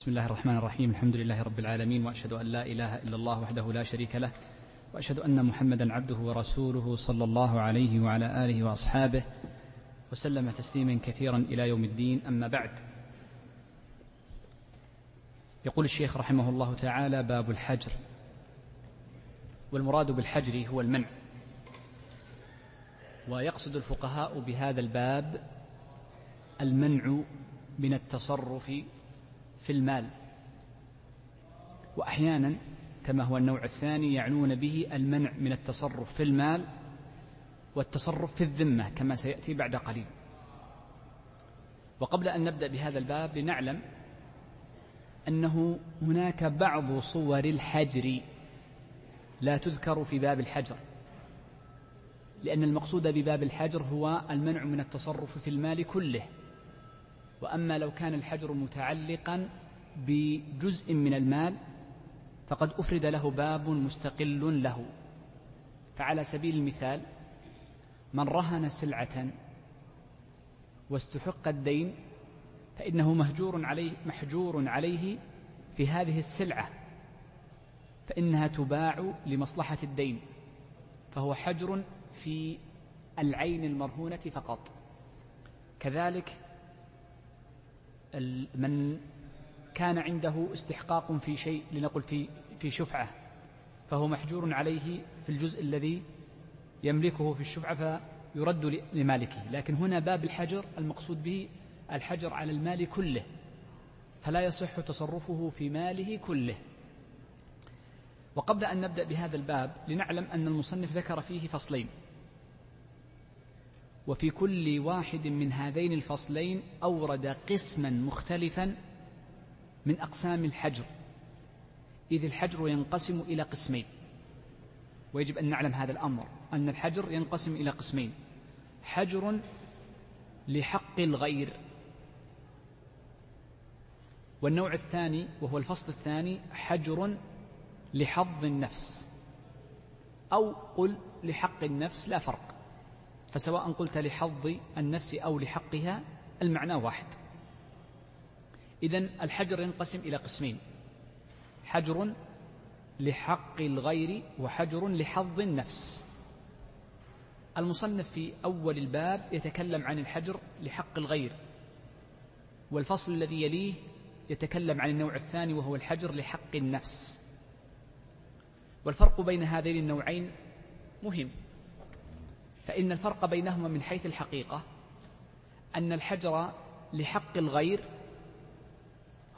بسم الله الرحمن الرحيم. الحمد لله رب العالمين وأشهد أن لا إله إلا الله وحده لا شريك له وأشهد أن محمدا عبده ورسوله صلى الله عليه وعلى آله وأصحابه وسلم تسليما كثيرا إلى يوم الدين. أما بعد يقول الشيخ رحمه الله تعالى باب الحجر. والمراد بالحجر هو المنع. ويقصد الفقهاء بهذا الباب المنع من التصرف في المال. وأحيانا كما هو النوع الثاني يعنون به المنع من التصرف في المال والتصرف في الذمة كما سيأتي بعد قليل. وقبل أن نبدأ بهذا الباب لنعلم أنه هناك بعض صور الحجر لا تذكر في باب الحجر لأن المقصود بباب الحجر هو المنع من التصرف في المال كله. وأما لو كان الحجر متعلقا بجزء من المال فقد أفرد له باب مستقل له. فعلى سبيل المثال من رهن سلعة واستحق الدين فإنه مهجور عليه محجور عليه في هذه السلعة فإنها تباع لمصلحة الدين فهو حجر في العين المرهونة فقط. كذلك من كان عنده استحقاق في شيء لنقل في في شفعة فهو محجور عليه في الجزء الذي يملكه في الشفعة فيرد لمالكه. لكن هنا باب الحجر المقصود به الحجر على المال كله فلا يصح تصرفه في ماله كله. وقبل أن نبدأ بهذا الباب لنعلم أن المصنف ذكر فيه فصلين. وفي كل واحد من هذين الفصلين أورد قسما مختلفا من أقسام الحجر. إذ الحجر ينقسم إلى قسمين. ويجب أن نعلم هذا الأمر. أن الحجر ينقسم إلى قسمين. حجر لحق الغير. والنوع الثاني وهو الفصل الثاني حجر لحظ النفس. أو قل لحق النفس لا فرق. فسواء قلت لحظ النفس أو لحقها المعنى واحد. اذا الحجر ينقسم إلى قسمين. حجر لحق الغير وحجر لحظ النفس. المصنف في أول الباب يتكلم عن الحجر لحق الغير والفصل الذي يليه يتكلم عن النوع الثاني وهو الحجر لحق النفس. والفرق بين هذين النوعين مهم. فإن الفرق بينهما من حيث الحقيقة أن الحجر لحق الغير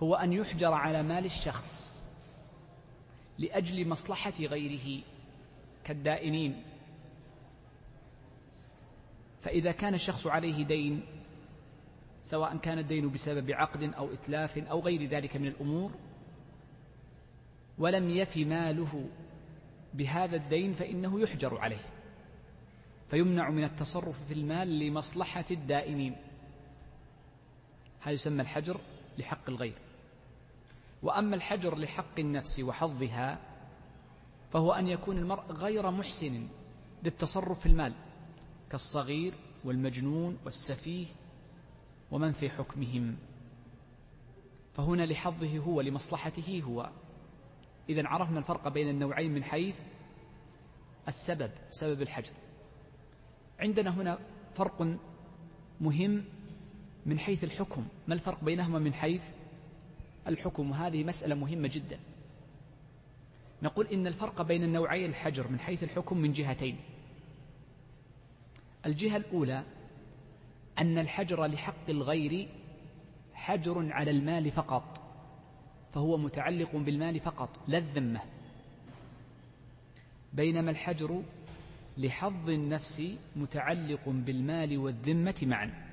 هو أن يحجر على مال الشخص لأجل مصلحة غيره كالدائنين. فإذا كان الشخص عليه دين سواء كان الدين بسبب عقد أو إتلاف أو غير ذلك من الأمور ولم يف ماله بهذا الدين فإنه يحجر عليه. فيمنع من التصرف في المال لمصلحة الدائنين. هذا يسمى الحجر لحق الغير. وأما الحجر لحق النفس وحظها فهو أن يكون المرء غير محسن للتصرف في المال كالصغير والمجنون والسفيه ومن في حكمهم. فهنا لحظه هو لمصلحته هو. إذا عرفنا الفرق بين النوعين من حيث السبب سبب الحجر. عندنا هنا فرق مهم من حيث الحكم. ما الفرق بينهما من حيث الحكم. وهذه مسألة مهمة جدا. نقول إن الفرق بين النوعي الحجر من حيث الحكم من جهتين. الجهة الأولى أن الحجر لحق الغير حجر على المال فقط فهو متعلق بالمال فقط لا الذمة. بينما الحجر لحظ النفس متعلق بالمال والذمة معا.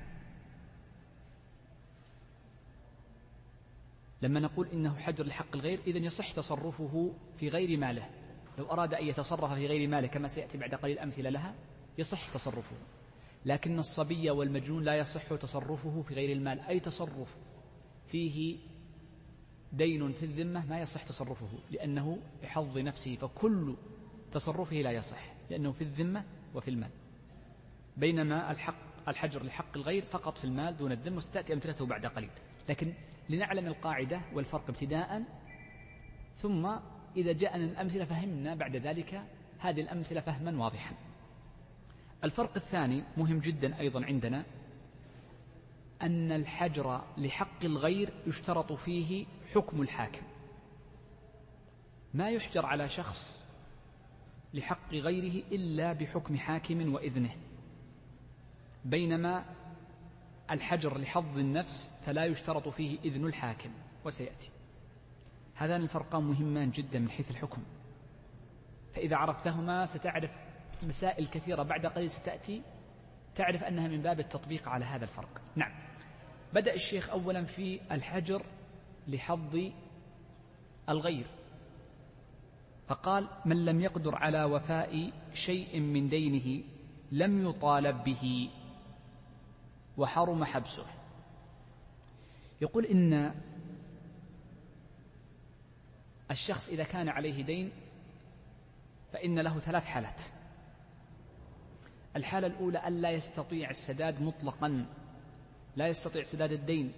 لما نقول إنه حجر لحق الغير إذن يصح تصرفه في غير ماله. لو أراد أن يتصرف في غير ماله كما سيأتي بعد قليل أمثلة لها يصح تصرفه. لكن الصبي والمجنون لا يصح تصرفه في غير المال. أي تصرف فيه دين في الذمة ما يصح تصرفه لأنه بحظ نفسه. فكل تصرفه لا يصح لأنه في الذمة وفي المال. بينما الحق الحجر لحق الغير فقط في المال دون الذمة وستأتي أمثلته بعد قليل. لكن لنعلم القاعدة والفرق ابتداء ثم إذا جاءنا الأمثلة فهمنا بعد ذلك هذه الأمثلة فهما واضحا. الفرق الثاني مهم جدا أيضا عندنا أن الحجر لحق الغير يشترط فيه حكم الحاكم. ما يحجر على شخص لحق غيره إلا بحكم حاكم وإذنه بينما الحجر لحظ النفس فلا يشترط فيه إذن الحاكم وسيأتي. هذان الفرقان مهمان جدا من حيث الحكم. فإذا عرفتهما ستعرف مسائل كثيرة بعد قليل ستأتي تعرف أنها من باب التطبيق على هذا الفرق. نعم. بدأ الشيخ أولا في الحجر لحظ الغير. فقال من لم يقدر على وفاء شيء من دينه لم يطالب به وحرم حبسه. يقول إن الشخص إذا كان عليه دين فإن له ثلاث حالات. الحالة الأولى أن لا يستطيع السداد مطلقا لا يستطيع سداد الدين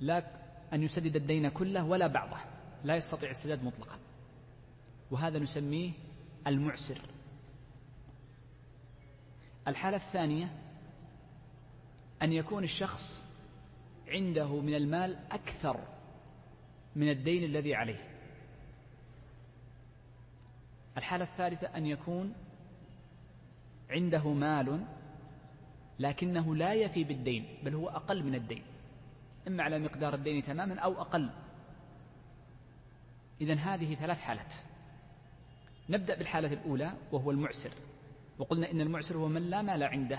لا أن يسدد الدين كله ولا بعضه لا يستطيع السداد مطلقا. وهذا نسميه المعسر. الحالة الثانية أن يكون الشخص عنده من المال أكثر من الدين الذي عليه. الحالة الثالثة أن يكون عنده مال لكنه لا يفي بالدين بل هو أقل من الدين. إما على مقدار الدين تماما أو أقل. إذا هذه ثلاث حالات. نبدأ بالحالة الأولى وهو المعسر. وقلنا إن المعسر هو من لا مال عنده.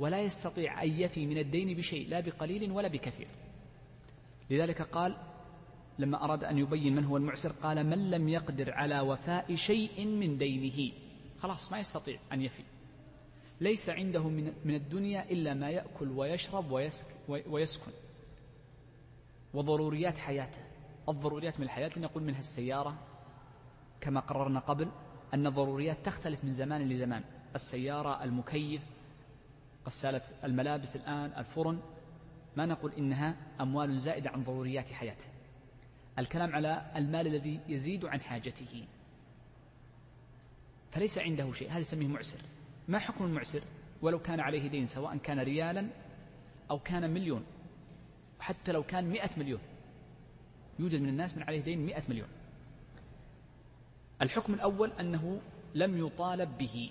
ولا يستطيع أن يفي من الدين بشيء لا بقليل ولا بكثير. لذلك قال لما أراد أن يبين من هو المعسر قال من لم يقدر على وفاء شيء من دينه؟ خلاص ما يستطيع أن يفي. ليس عنده من الدنيا إلا ما يأكل ويشرب ويسكن. وضروريات حياته. الضروريات من الحياة لنقول منها السيارة كما قررنا قبل أن الضروريات تختلف من زمان لزمان. السيارة المكيف غسالة الملابس الآن الفرن ما نقول إنها أموال زائدة عن ضروريات حياته. الكلام على المال الذي يزيد عن حاجته. فليس عنده شيء هذا يسميه معسر. ما حكم المعسر؟ ولو كان عليه دين سواء كان ريالا أو كان مليون حتى لو كان مئة مليون. يوجد من الناس من عليه دين مئة مليون. الحكم الأول أنه لم يطالب به.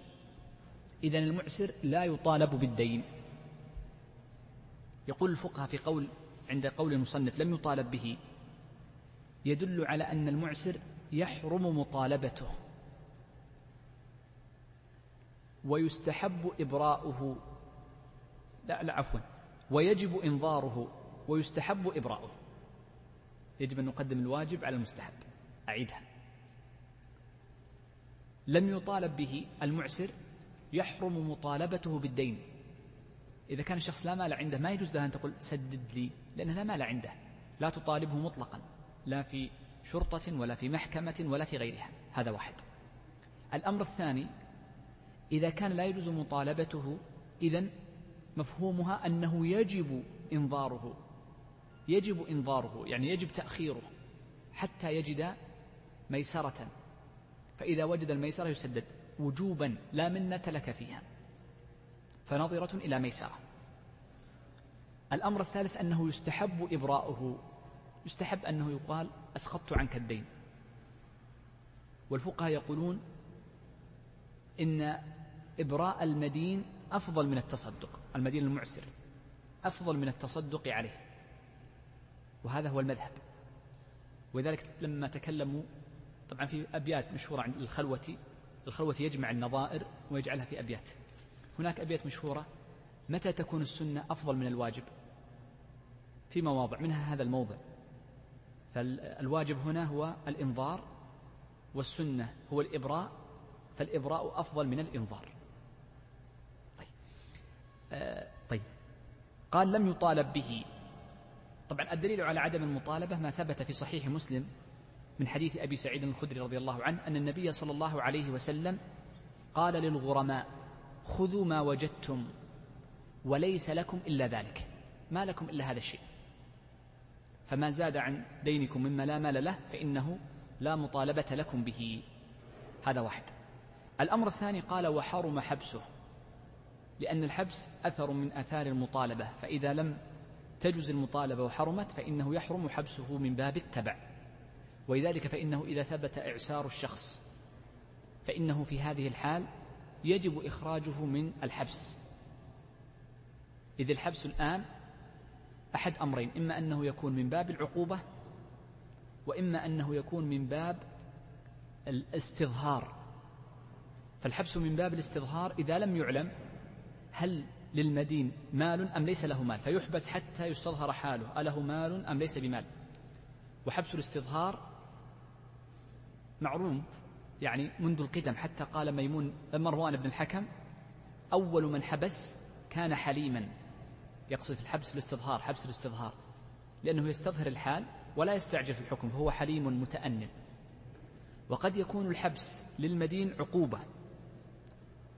إذا المعسر لا يطالب بالدين. يقول الفقهاء في قول عند قول المصنف لم يطالب به. يدل على أن المعسر يحرم مطالبته. ويستحب إبراؤه. لا لا عفوا. ويجب إنظاره. ويستحب إبراؤه. يجب أن نقدم الواجب على المستحب. أعيدها. لم يطالب به المعسر يحرم مطالبته بالدين. إذا كان الشخص لا مال عنده ما يجوز له أن تقول سدد لي لأنه لا مال عنده. لا تطالبه مطلقا لا في شرطة ولا في محكمة ولا في غيرها. هذا واحد. الأمر الثاني إذا كان لا يجوز مطالبته إذا مفهومها أنه يجب إنظاره. يجب إنظاره يعني يجب تأخيره حتى يجد ميسرة. فإذا وجد الميسرة يسدد. وجوبا لا منة لك فيها. فنظرة إلى ميسرة. الأمر الثالث أنه يستحب إبراؤه يستحب أنه يقال أسقطت عنك الدين. والفقهاء يقولون إن إبراء المدين أفضل من التصدق المدين المعسر أفضل من التصدق عليه. وهذا هو المذهب. ولذلك لما تكلموا طبعا في أبيات مشهورة عند الخلوة الخلوة يجمع النظائر ويجعلها في أبيات. هناك أبيات مشهورة. متى تكون السنة أفضل من الواجب؟ في مواضع منها هذا الموضع. فالواجب هنا هو الإنظار والسنة هو الإبراء فالإبراء أفضل من الإنظار. طيب. آه طيب. قال لم يطالب به. طبعا الدليل على عدم المطالبة ما ثبت في صحيح مسلم. من حديث أبي سعيد الخدري رضي الله عنه أن النبي صلى الله عليه وسلم قال للغرماء خذوا ما وجدتم وليس لكم إلا ذلك ما لكم إلا هذا الشيء. فما زاد عن دينكم مما لا مال له فإنه لا مطالبة لكم به. هذا واحد. الأمر الثاني قال وحرم حبسه لأن الحبس أثر من أثار المطالبة فإذا لم تجز المطالبة وحرمت فإنه يحرم حبسه من باب التبع. ولذلك فإنه إذا ثبت إعسار الشخص فإنه في هذه الحال يجب إخراجه من الحبس. إذ الحبس الآن أحد أمرين إما أنه يكون من باب العقوبة وإما أنه يكون من باب الاستظهار. فالحبس من باب الاستظهار إذا لم يعلم هل للمدين مال أم ليس له مال فيحبس حتى يستظهر حاله أله مال أم ليس بمال. وحبس الاستظهار معروف يعني منذ القدم حتى قال ميمون مروان بن الحكم أول من حبس كان حليما. يقصد الحبس الاستظهار حبس الاستظهار. لأنه يستظهر الحال ولا يستعجل في الحكم فهو حليم متأنن. وقد يكون الحبس للمدين عقوبة.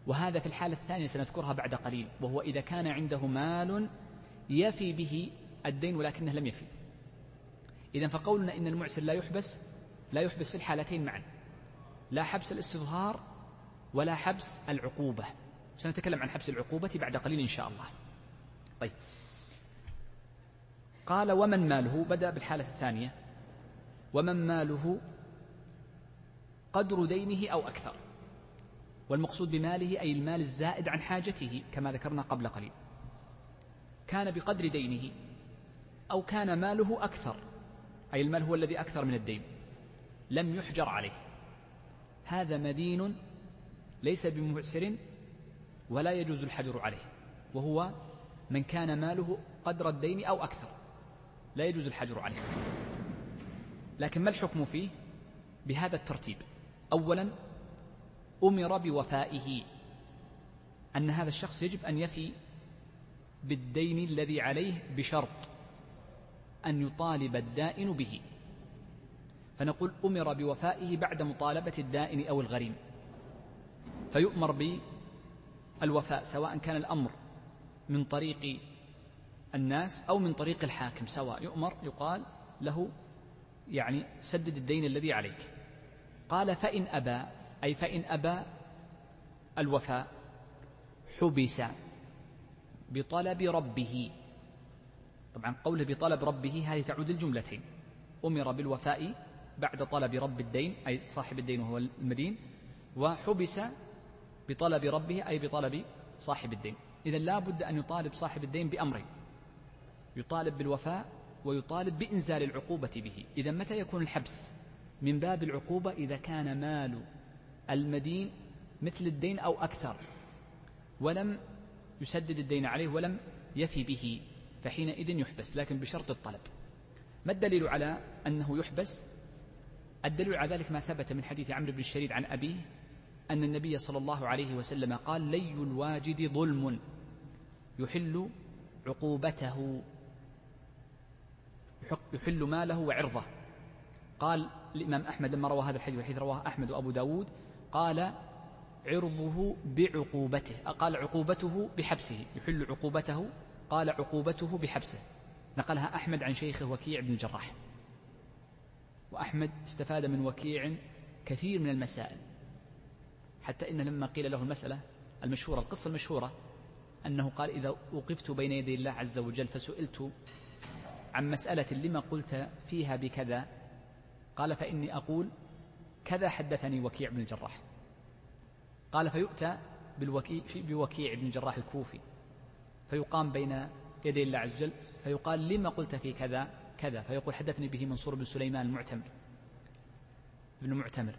وهذا في الحالة الثانية سنذكرها بعد قليل وهو إذا كان عنده مال يفي به الدين ولكنه لم يفي. إذا فقولنا إن المعسر لا يحبس لا يحبس في الحالتين معا. لا حبس الاستظهار ولا حبس العقوبة. سنتكلم عن حبس العقوبة بعد قليل إن شاء الله. طيب. قال ومن ماله؟ بدأ بالحالة الثانية. ومن ماله؟ قدر دينه أو أكثر. والمقصود بماله أي المال الزائد عن حاجته كما ذكرنا قبل قليل. كان بقدر دينه أو كان ماله أكثر. أي المال هو الذي أكثر من الدين. لم يحجر عليه. هذا مدين ليس بمعسر ولا يجوز الحجر عليه وهو من كان ماله قدر الدين أو أكثر لا يجوز الحجر عليه. لكن ما الحكم فيه؟ بهذا الترتيب. أولا أمر بوفائه أن هذا الشخص يجب أن يفي بالدين الذي عليه بشرط أن يطالب الدائن به. فنقول أمر بوفائه بعد مطالبة الدائن أو الغريم. فيؤمر بالوفاء سواء كان الأمر من طريق الناس أو من طريق الحاكم. سواء يؤمر يقال له يعني سدد الدين الذي عليك. قال فإن أبى أي فإن أبى الوفاء حبس بطلب ربه. طبعا قوله بطلب ربه هذه تعود الجملتين أمر بالوفاء بعد طلب رب الدين أي صاحب الدين وهو المدين وحبس بطلب ربه أي بطلب صاحب الدين. إذا لا بد أن يطالب صاحب الدين بأمرين. يطالب بالوفاء ويطالب بإنزال العقوبة به. إذا متى يكون الحبس؟ من باب العقوبة إذا كان مال المدين مثل الدين أو أكثر ولم يسدد الدين عليه ولم يفي به فحينئذ يحبس لكن بشرط الطلب. ما الدليل على أنه يحبس؟ الدليل على ذلك ما ثبت من حديث عمرو بن الشريد عن أبيه أن النبي صلى الله عليه وسلم قال لي الواجد ظلم يحل عقوبته يحل ماله وعرضه. قال الإمام أحمد لما روى هذا الحديث والحديث رواه أحمد وأبو داود قال عرضه بعقوبته قال عقوبته بحبسه يحل عقوبته قال عقوبته بحبسه. نقلها أحمد عن شيخه وكيع بن الجراح. وأحمد استفاد من وكيع كثير من المسائل. حتى إن لما قيل له المسألة المشهورة القصة المشهورة أنه قال إذا وقفت بين يدي الله عز وجل فسئلت عن مسألة لما قلت فيها بكذا قال فإني أقول كذا حدثني وكيع بن الجراح. قال فيؤتى بالوكيع بوكيع بن الجراح الكوفي. فيقام بين يدي الله عز وجل فيقال لما قلت في كذا؟ كذا فيقول حدثني به منصور بن سليمان المعتمر ابن معتمر.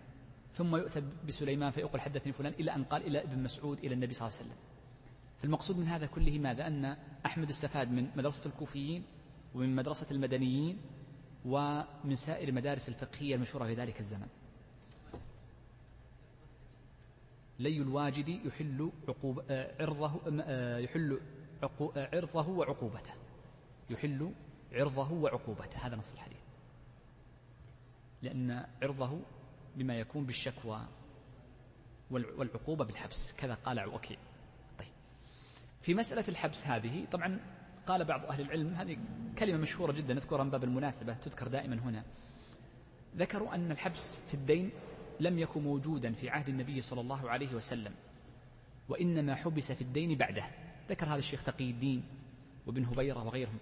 ثم يؤتى بسليمان فيقول حدثني فلان إلى أن قال إلى ابن مسعود إلى النبي صلى الله عليه وسلم. فالمقصود من هذا كله ماذا؟ أن أحمد استفاد من مدرسة الكوفيين ومن مدرسة المدنيين ومن سائر المدارس الفقهية المشهورة في ذلك الزمن. لي الواجد يحل عقوب عرضه يحل عرضه وعقوبته. يحل عرضه وعقوبته. هذا نص الحديث. لأن عرضه بما يكون بالشكوى والعقوبة بالحبس. كذا قال وكيع طيب. في مسألة الحبس هذه طبعا قال بعض أهل العلم هذه كلمة مشهورة جدا نذكرها من باب المناسبة تذكر دائما هنا. ذكروا أن الحبس في الدين لم يكن موجودا في عهد النبي صلى الله عليه وسلم وإنما حبس في الدين بعده. ذكر هذا الشيخ تقي الدين وابن هبيرة وغيرهم.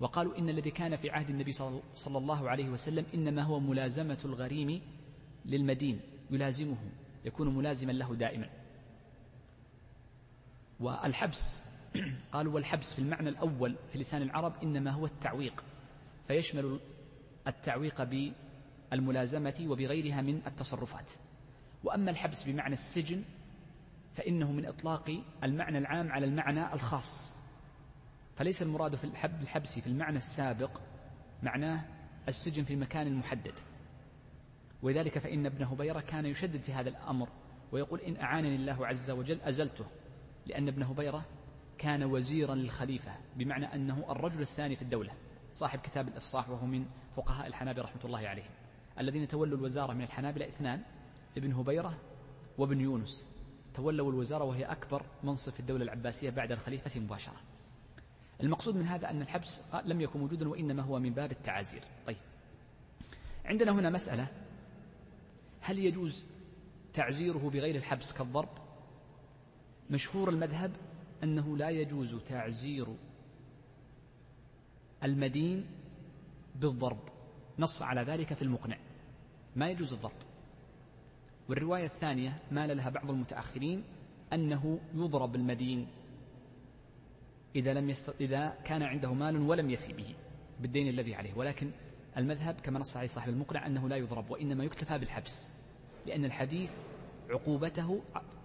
وقالوا إن الذي كان في عهد النبي صلى الله عليه وسلم إنما هو ملازمة الغريم للمدين يلازمه يكون ملازما له دائما. والحبس قالوا والحبس في المعنى الأول في لسان العرب إنما هو التعويق فيشمل التعويق بالملازمة وبغيرها من التصرفات. وأما الحبس بمعنى السجن فإنه من إطلاق المعنى العام على المعنى الخاص. فليس المراد في الحبس في المعنى السابق معناه السجن في مكان محدد. ولذلك فإن ابن هبيرة كان يشدد في هذا الأمر ويقول إن أعانني الله عز وجل أزلته لأن ابن هبيرة كان وزيرا للخليفة بمعنى أنه الرجل الثاني في الدولة صاحب كتاب الإفصاح وهو من فقهاء الحنابلة رحمة الله عليهم. الذين تولوا الوزارة من الحنابلة اثنان ابن هبيرة وابن يونس. تولوا الوزارة وهي أكبر منصب في الدولة العباسية بعد الخليفة مباشرة. المقصود من هذا أن الحبس لم يكن موجودا وإنما هو من باب التعازير. طيب. عندنا هنا مسألة. هل يجوز تعزيره بغير الحبس كالضرب؟ مشهور المذهب أنه لا يجوز تعزير المدين بالضرب. نص على ذلك في المقنع. ما يجوز الضرب. والرواية الثانية مال لها بعض المتأخرين أنه يضرب المدين إذا لم يست... إذا كان عنده مال ولم يفي به بالدين الذي عليه. ولكن المذهب كما نص عليه صاحب المقنع أنه لا يضرب وإنما يكتفى بالحبس لأن الحديث عقوبته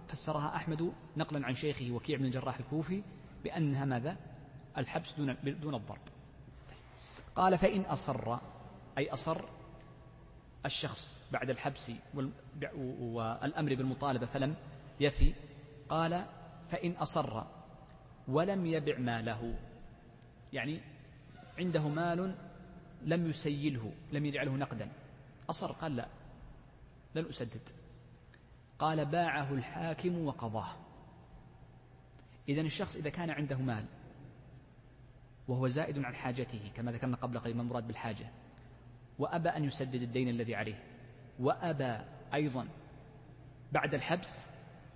فسرها أحمد نقلا عن شيخه وكيع بن الجراح الكوفي بأنها ماذا؟ الحبس دون, دون الضرب. قال فإن أصر أي أصر الشخص بعد الحبس والأمر بالمطالبة فلم يفي. قال فإن أصر ولم يبع ماله. يعني عنده مال لم يسيله لم يجعله نقدا. أصر قال لا لن أسدد. قال باعه الحاكم وقضاه. إذا الشخص إذا كان عنده مال وهو زائد عن حاجته كما ذكرنا قبل قليل ما المراد بالحاجة وأبى أن يسدد الدين الذي عليه وأبى أيضا بعد الحبس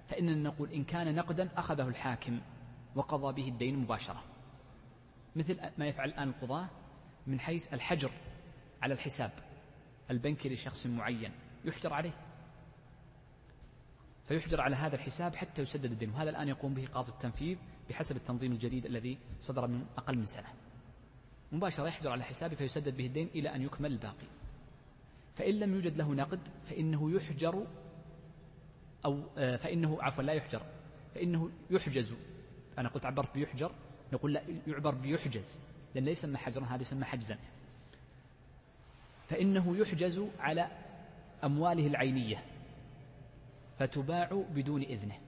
فإننا نقول إن كان نقدا أخذه الحاكم. وقضى به الدين مباشرة. مثل ما يفعل الآن القضاة من حيث الحجر على الحساب البنكي لشخص معين يحجر عليه. فيحجر على هذا الحساب حتى يسدد الدين وهذا الآن يقوم به قاضي التنفيذ بحسب التنظيم الجديد الذي صدر من أقل من سنة. مباشرة يحجر على حسابه فيسدد به الدين إلى أن يكمل الباقي. فإن لم يوجد له نقد فإنه يحجر أو آه، فإنه عفوا لا يحجر فإنه يحجز أنا قلت عبرت بيحجر نقول لا يعبر بيحجز لأن لا يسمى حجرا هذا يسمى حجزا. فإنه يحجز على أمواله العينية فتباع بدون إذنه.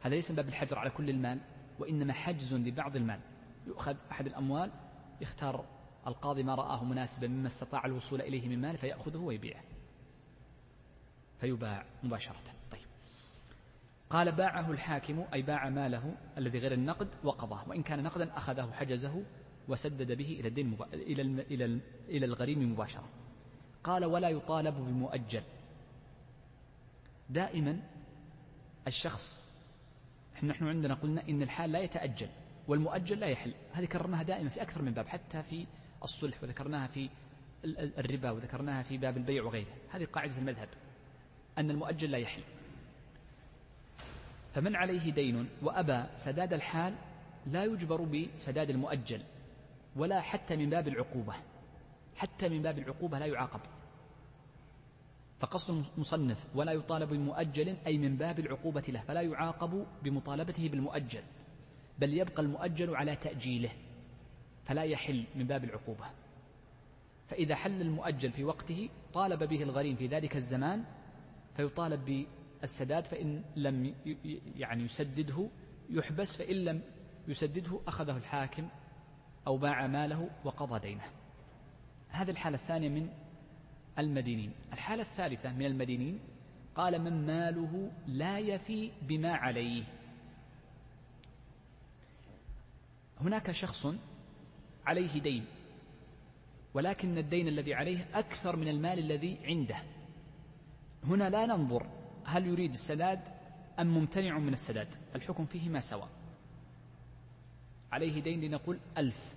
هذا ليس باب الحجر على كل المال وإنما حجز لبعض المال. يؤخذ أحد الأموال يختار القاضي ما رآه مناسبا مما استطاع الوصول إليه من مال فيأخذه ويبيعه. فيباع مباشرة. قال باعه الحاكم أي باع ماله الذي غير النقد وقضاه وإن كان نقدا أخذه حجزه وسدد به إلى الدين مب... إلى الم... إلى ال... إلى الغريم مباشرة. قال ولا يطالب بمؤجل دائما الشخص نحن عندنا قلنا إن الحال لا يتأجل والمؤجل لا يحل. هذه كررناها دائما في أكثر من باب حتى في الصلح وذكرناها في الربا وذكرناها في باب البيع وغيره. هذه قاعدة المذهب أن المؤجل لا يحل. فمن عليه دين وأبى سداد الحال لا يجبر بسداد المؤجل ولا حتى من باب العقوبة حتى من باب العقوبة لا يعاقب. فقصد المصنف ولا يطالب بمؤجل أي من باب العقوبة له فلا يعاقب بمطالبته بالمؤجل بل يبقى المؤجل على تأجيله فلا يحل من باب العقوبة. فإذا حل المؤجل في وقته طالب به الغريم في ذلك الزمان فيطالب بالسداد فإن لم يعني يسدده يحبس فإن لم يسدده أخذه الحاكم أو باع ماله وقضى دينه. هذه الحالة الثانية من المدينين. الحالة الثالثة من المدينين قال من ماله لا يفي بما عليه. هناك شخص عليه دين ولكن الدين الذي عليه أكثر من المال الذي عنده. هنا لا ننظر هل يريد السداد أم ممتنع من السداد؟ الحكم فيهما سواء عليه دين لنقول ألف.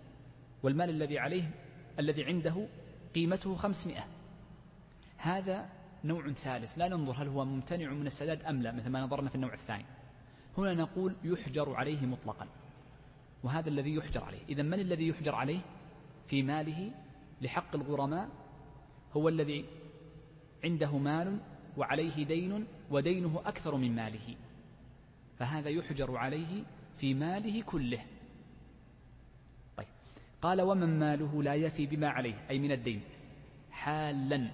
والمال الذي عليه الذي عنده قيمته خمسمائة. هذا نوع ثالث. لا ننظر هل هو ممتنع من السداد أم لا مثل ما نظرنا في النوع الثاني. هنا نقول يحجر عليه مطلقا. وهذا الذي يحجر عليه. إذا من الذي يحجر عليه في ماله لحق الغرماء؟ هو الذي عنده مال وعليه دين ودينه أكثر من ماله. فهذا يحجر عليه في ماله كله. طيب. قال ومن ماله لا يفي بما عليه. أي من الدين. حالا.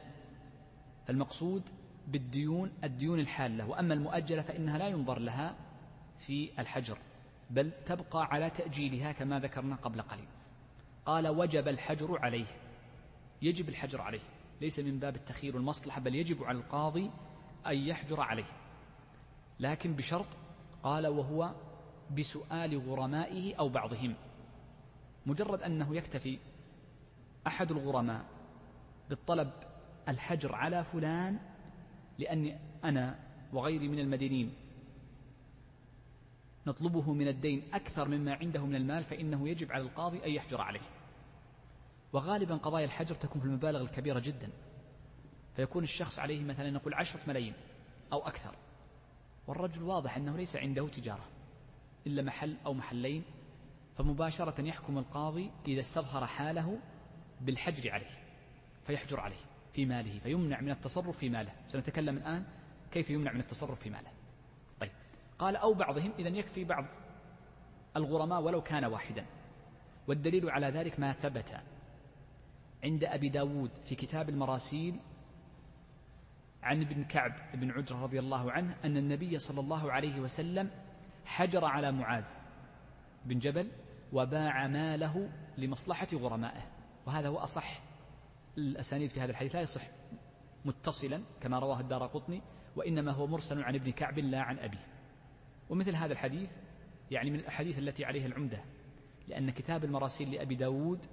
فالمقصود بالديون الديون الحالة. وأما المؤجلة فإنها لا ينظر لها في الحجر بل تبقى على تأجيلها كما ذكرنا قبل قليل. قال وجب الحجر عليه. يجب الحجر عليه. ليس من باب التخيير المصلحة بل يجب على القاضي أن يحجر عليه. لكن بشرط قال وهو بسؤال غرمائه أو بعضهم. مجرد أنه يكتفي أحد الغرماء بالطلب الحجر على فلان لأني أنا وغيري من المدينين نطلبه من الدين أكثر مما عنده من المال فإنه يجب على القاضي أن يحجر عليه. وغالبا قضايا الحجر تكون في المبالغ الكبيرة جدا. فيكون الشخص عليه مثلا نقول عشرة ملايين أو أكثر. والرجل واضح أنه ليس عنده تجارة إلا محل أو محلين فمباشرة يحكم القاضي إذا استظهر حاله بالحجر عليه فيحجر عليه في ماله فيمنع من التصرف في ماله. سنتكلم الآن كيف يمنع من التصرف في ماله. طيب قال أو بعضهم إذا يكفي بعض الغرماء ولو كان واحدا. والدليل على ذلك ما ثبت عند أبي داود في كتاب المراسيل عن ابن كعب بن عجرة رضي الله عنه أن النبي صلى الله عليه وسلم حجر على معاذ بن جبل وباع ماله لمصلحة غرمائه. وهذا هو أصح الأسانيد في هذا الحديث لا يصح متصلا كما رواه الدار قطني وإنما هو مرسل عن ابن كعب لا عن أبيه. ومثل هذا الحديث يعني من الأحاديث التي عليها العمدة لأن كتاب المراسيل لأبي داود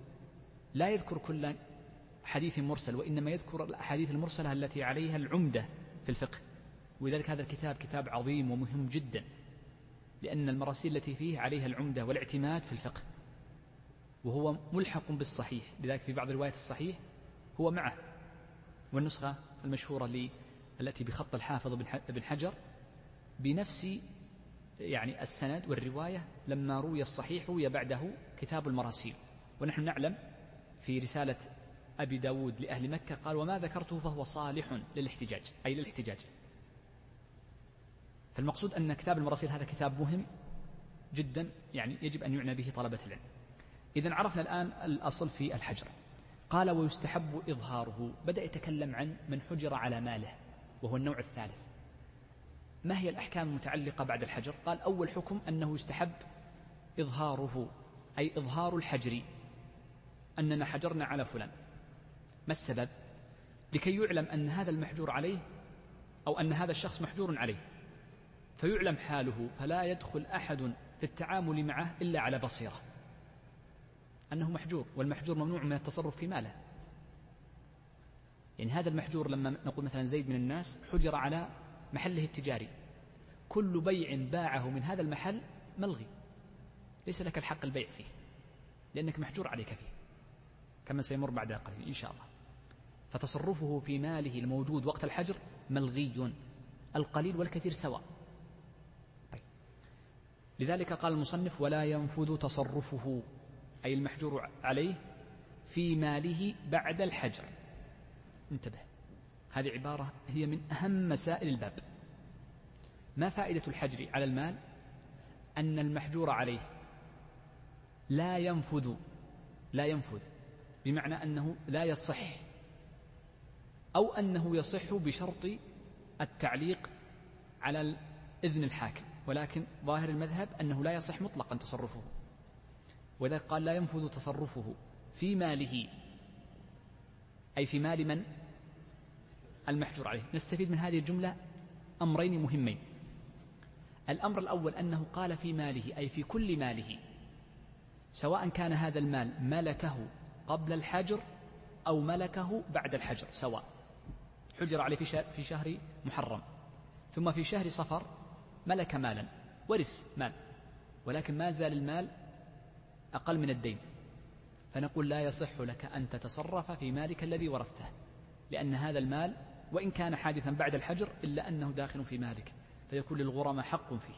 لا يذكر كل حديث مرسل وإنما يذكر الأحاديث المرسلة التي عليها العمدة في الفقه. ولذلك هذا الكتاب كتاب عظيم ومهم جدا لأن المراسيل التي فيه عليها العمدة والاعتماد في الفقه وهو ملحق بالصحيح. لذلك في بعض روايات الصحيح هو معه. والنسخة المشهورة التي بخط الحافظ بن حجر بنفس يعني السند والرواية لما روي الصحيح روي بعده كتاب المراسيل. ونحن نعلم في رسالة أبي داود لأهل مكة قال وما ذكرته فهو صالح للاحتجاج أي للاحتجاج. فالمقصود أن كتاب المراسيل هذا كتاب مهم جدا يعني يجب أن يعنى به طلبة العلم. إذا عرفنا الآن الأصل في الحجر. قال ويستحب إظهاره بدأ يتكلم عن من حجر على ماله وهو النوع الثالث. ما هي الأحكام المتعلقة بعد الحجر؟ قال أول حكم أنه يستحب إظهاره أي إظهار الحجر أننا حجرنا على فلان. ما السبب؟ لكي يعلم أن هذا المحجور عليه أو أن هذا الشخص محجور عليه. فيعلم حاله فلا يدخل أحد في التعامل معه إلا على بصيرة. أنه محجور والمحجور ممنوع من التصرف في ماله. يعني هذا المحجور لما نقول مثلا زيد من الناس حجر على محله التجاري. كل بيع باعه من هذا المحل ملغي. ليس لك الحق البيع فيه لأنك محجور عليك فيه. كما سيمر بعد قليل إن شاء الله. فتصرفه في ماله الموجود وقت الحجر ملغي القليل والكثير سواء. طيب. لذلك قال المصنف ولا ينفذ تصرفه. أي المحجور عليه في ماله بعد الحجر. انتبه. هذه عبارة هي من أهم مسائل الباب. ما فائدة الحجر على المال؟ أن المحجور عليه لا ينفذ لا ينفذ. بمعنى أنه لا يصح أو أنه يصح بشرط التعليق على إذن الحاكم ولكن ظاهر المذهب أنه لا يصح مطلقا تصرفه. وذلك قال لا ينفذ تصرفه في ماله. أي في مال من؟ المحجور عليه. نستفيد من هذه الجملة أمرين مهمين. الأمر الأول أنه قال في ماله أي في كل ماله. سواء كان هذا المال ملكه قبل الحجر أو ملكه بعد الحجر سواء. حجر عليه في شهر محرم. ثم في شهر صفر ملك مالا ورث مال. ولكن ما زال المال أقل من الدين. فنقول لا يصح لك أن تتصرف في مالك الذي ورثته لأن هذا المال وإن كان حادثا بعد الحجر إلا أنه داخل في مالك. فيكون للغرماء حق فيه.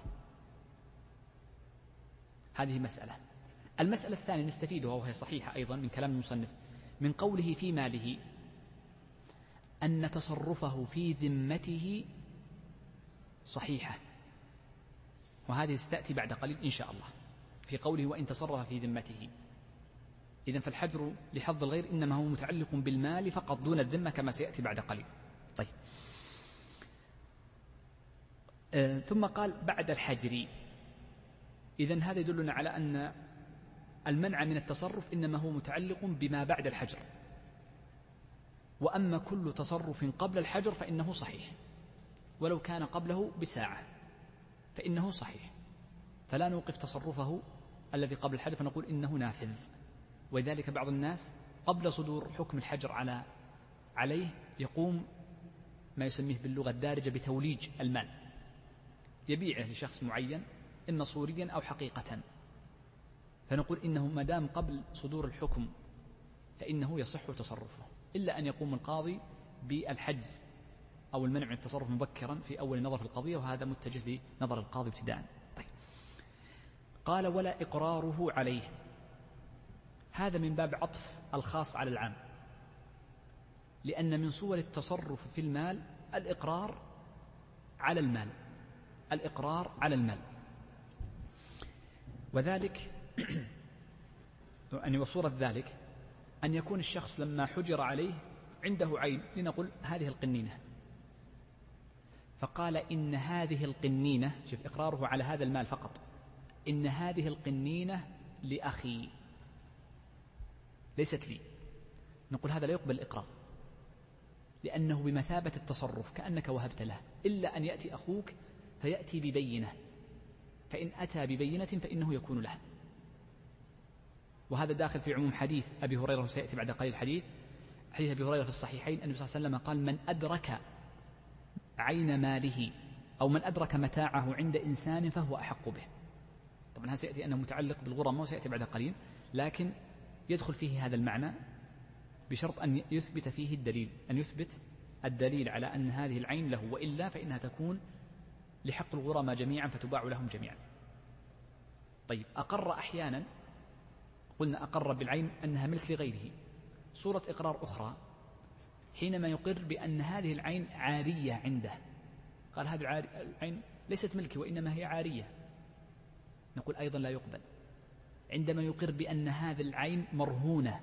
هذه مسألة. المسألة الثانية نستفيدها وهي صحيحة أيضا من كلام المصنف من قوله في ماله أن تصرفه في ذمته صحيحة. وهذه ستأتي بعد قليل إن شاء الله. في قوله وإن تصرف في ذمته. إذا فالحجر لحظ الغير إنما هو متعلق بالمال فقط دون الذمة كما سيأتي بعد قليل. طيب. آه ثم قال بعد الحجر. إذا هذا يدلنا على أن المنع من التصرف إنما هو متعلق بما بعد الحجر. وأما كل تصرف قبل الحجر فإنه صحيح. ولو كان قبله بساعة فإنه صحيح. فلا نوقف تصرفه الذي قبل الحجر فنقول إنه نافذ. ولذلك بعض الناس قبل صدور حكم الحجر على عليه يقوم ما يسميه باللغة الدارجة بتوليج المال. يبيعه لشخص معين إما صوريا أو حقيقة. فنقول إنه ما دام قبل صدور الحكم فإنه يصح تصرفه. إلا أن يقوم القاضي بالحجز أو المنع من التصرف مبكرا في أول نظر في القضية وهذا متجه لنظر القاضي ابتداء طيب. قال ولا إقراره عليه. هذا من باب عطف الخاص على العام. لأن من صور التصرف في المال الإقرار على المال. الإقرار على المال. وذلك يعني وصورة ذلك أن يكون الشخص لما حجر عليه عنده عين لنقل هذه القنينة. فقال إن هذه القنينة شوف إقراره على هذا المال فقط إن هذه القنينة لأخي ليست لي. نقول هذا لا يقبل الإقرار لأنه بمثابة التصرف كأنك وهبت له. إلا أن يأتي أخوك فيأتي ببينة فإن أتى ببينة فإنه يكون له. وهذا داخل في عموم حديث أبي هريرة سيأتي بعد قليل الحديث. حديث أبي هريرة في الصحيحين النبي صلى الله عليه وسلم قال من أدرك عين ماله أو من أدرك متاعه عند إنسان فهو أحق به. طبعا هذا سيأتي أنه متعلق بالغرم وسيأتي بعد قليل لكن يدخل فيه هذا المعنى بشرط أن يثبت فيه الدليل أن يثبت الدليل على أن هذه العين له وإلا فإنها تكون لحق الغرماء جميعا فتباع لهم جميعا. طيب أقر أحيانا قلنا أقر بالعين أنها ملك لغيره. صورة إقرار أخرى حينما يقر بأن هذه العين عارية عنده. قال هذه العين ليست ملكي وإنما هي عارية. نقول أيضا لا يقبل. عندما يقر بأن هذه العين مرهونة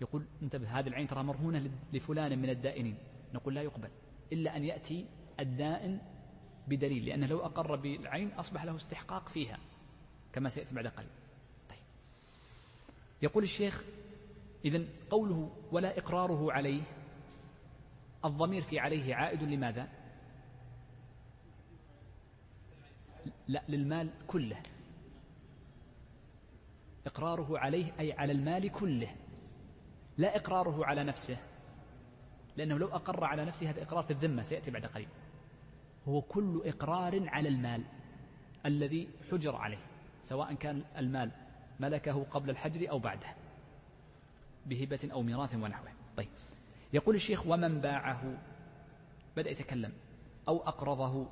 يقول انتبه هذه العين ترى مرهونة لفلان من الدائنين. نقول لا يقبل. إلا أن يأتي الدائن بدليل لأنه لو أقر بالعين أصبح له استحقاق فيها كما سيأتي بعد قليل. يقول الشيخ إذا قوله ولا إقراره عليه الضمير في عليه عائد لماذا؟ لا للمال كله. إقراره عليه أي على المال كله. لا إقراره على نفسه لأنه لو أقر على نفسه هذا إقرار في الذمة سيأتي بعد قليل. هو كل إقرار على المال الذي حجر عليه سواء كان المال ملكه قبل الحجر أو بعده بهبة أو ميراث ونحوه. طيب. يقول الشيخ ومن باعه؟ بدأ يتكلم. أو أقرضه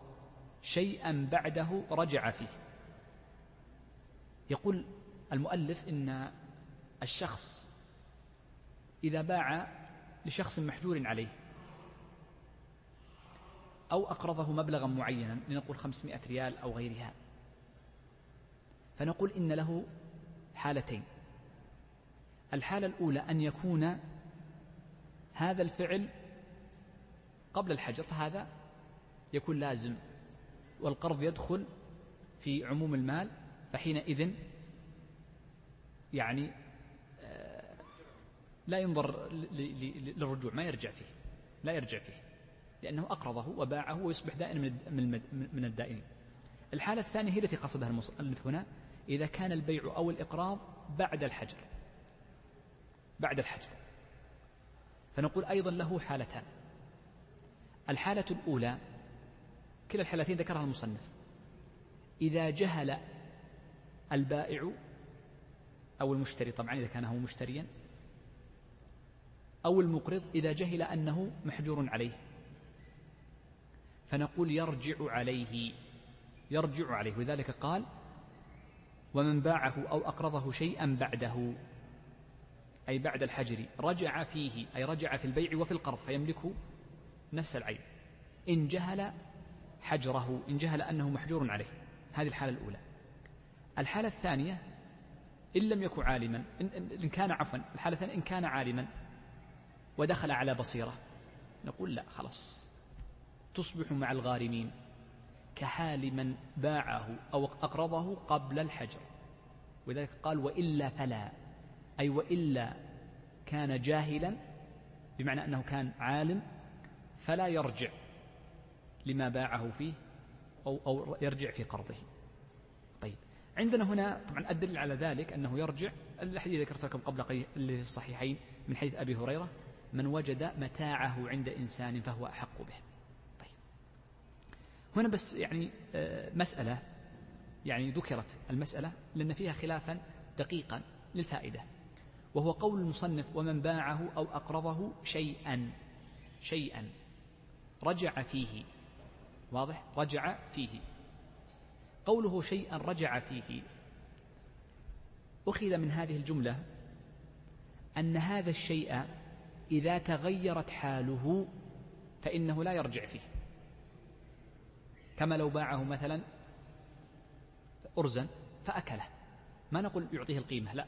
شيئا بعده رجع فيه. يقول المؤلف إن الشخص إذا باع لشخص محجور عليه أو أقرضه مبلغا معينا لنقول خمسمائة ريال أو غيرها فنقول إن له حالتين. الحالة الأولى أن يكون هذا الفعل قبل الحجر فهذا يكون لازم والقرض يدخل في عموم المال فحينئذ يعني آه، لا ينظر للرجوع ما يرجع فيه لا يرجع فيه لأنه أقرضه وباعه ويصبح دائما من الدائنين. الحالة الثانية هي التي قصدها المؤلف هنا إذا كان البيع أو الإقراض بعد الحجر. بعد الحجر. فنقول أيضا له حالتان. الحالة الأولى كلا الحالتين ذكرها المصنف. إذا جهل البائع أو المشتري طبعا إذا كان هو مشتريا أو المقرض إذا جهل أنه محجور عليه. فنقول يرجع عليه. يرجع عليه. ولذلك قال ومن باعه أو أقرضه شيئا بعده أي بعد الحجر رجع فيه أي رجع في البيع وفي القرض فيملك نفس العين. إن جهل حجره إن جهل أنه محجور عليه. هذه الحالة الأولى. الحالة الثانية إن لم يكن عالما إن كان عفوا الحالة الثانية إن كان عالما ودخل على بصيرة نقول لا خلاص. تصبح مع الغارمين. كحال من باعه أو أقرضه قبل الحجر. ولذلك قال وإلا فلا. أي وإلا كان جاهلا بمعنى أنه كان عالم فلا يرجع لما باعه فيه أو, أو يرجع في قرضه. طيب عندنا هنا طبعا الدليل على ذلك أنه يرجع. الحديث ذكرت لكم قبل قليل الصحيحين من حديث أبي هريرة من وجد متاعه عند إنسان فهو أحق به. هنا بس يعني آه، مسألة يعني ذكرت المسألة لأن فيها خلافا دقيقا للفائدة. وهو قول المصنف ومن باعه أو أقرضه شيئا شيئا. رجع فيه. واضح؟ رجع فيه. قوله شيئا رجع فيه. أخذ من هذه الجملة أن هذا الشيء إذا تغيرت حاله فإنه لا يرجع فيه. كما لو باعه مثلا أرزا فأكله. ما نقول يعطيه القيمة لا.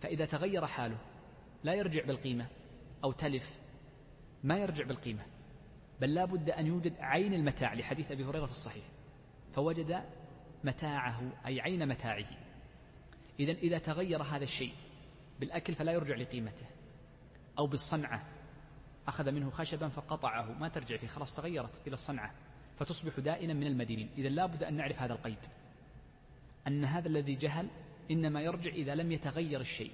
فإذا تغير حاله لا يرجع بالقيمة أو تلف ما يرجع بالقيمة. بل لا بد أن يوجد عين المتاع لحديث أبي هريرة في الصحيح. فوجد متاعه أي عين متاعه. إذا إذا تغير هذا الشيء بالأكل فلا يرجع لقيمته. أو بالصنعة. أخذ منه خشبا فقطعه. ما ترجع فيه خلاص تغيرت إلى الصنعة. فتصبح دائنا من المدينين. إذا لا بد أن نعرف هذا القيد. أن هذا الذي جهل إنما يرجع إذا لم يتغير الشيء.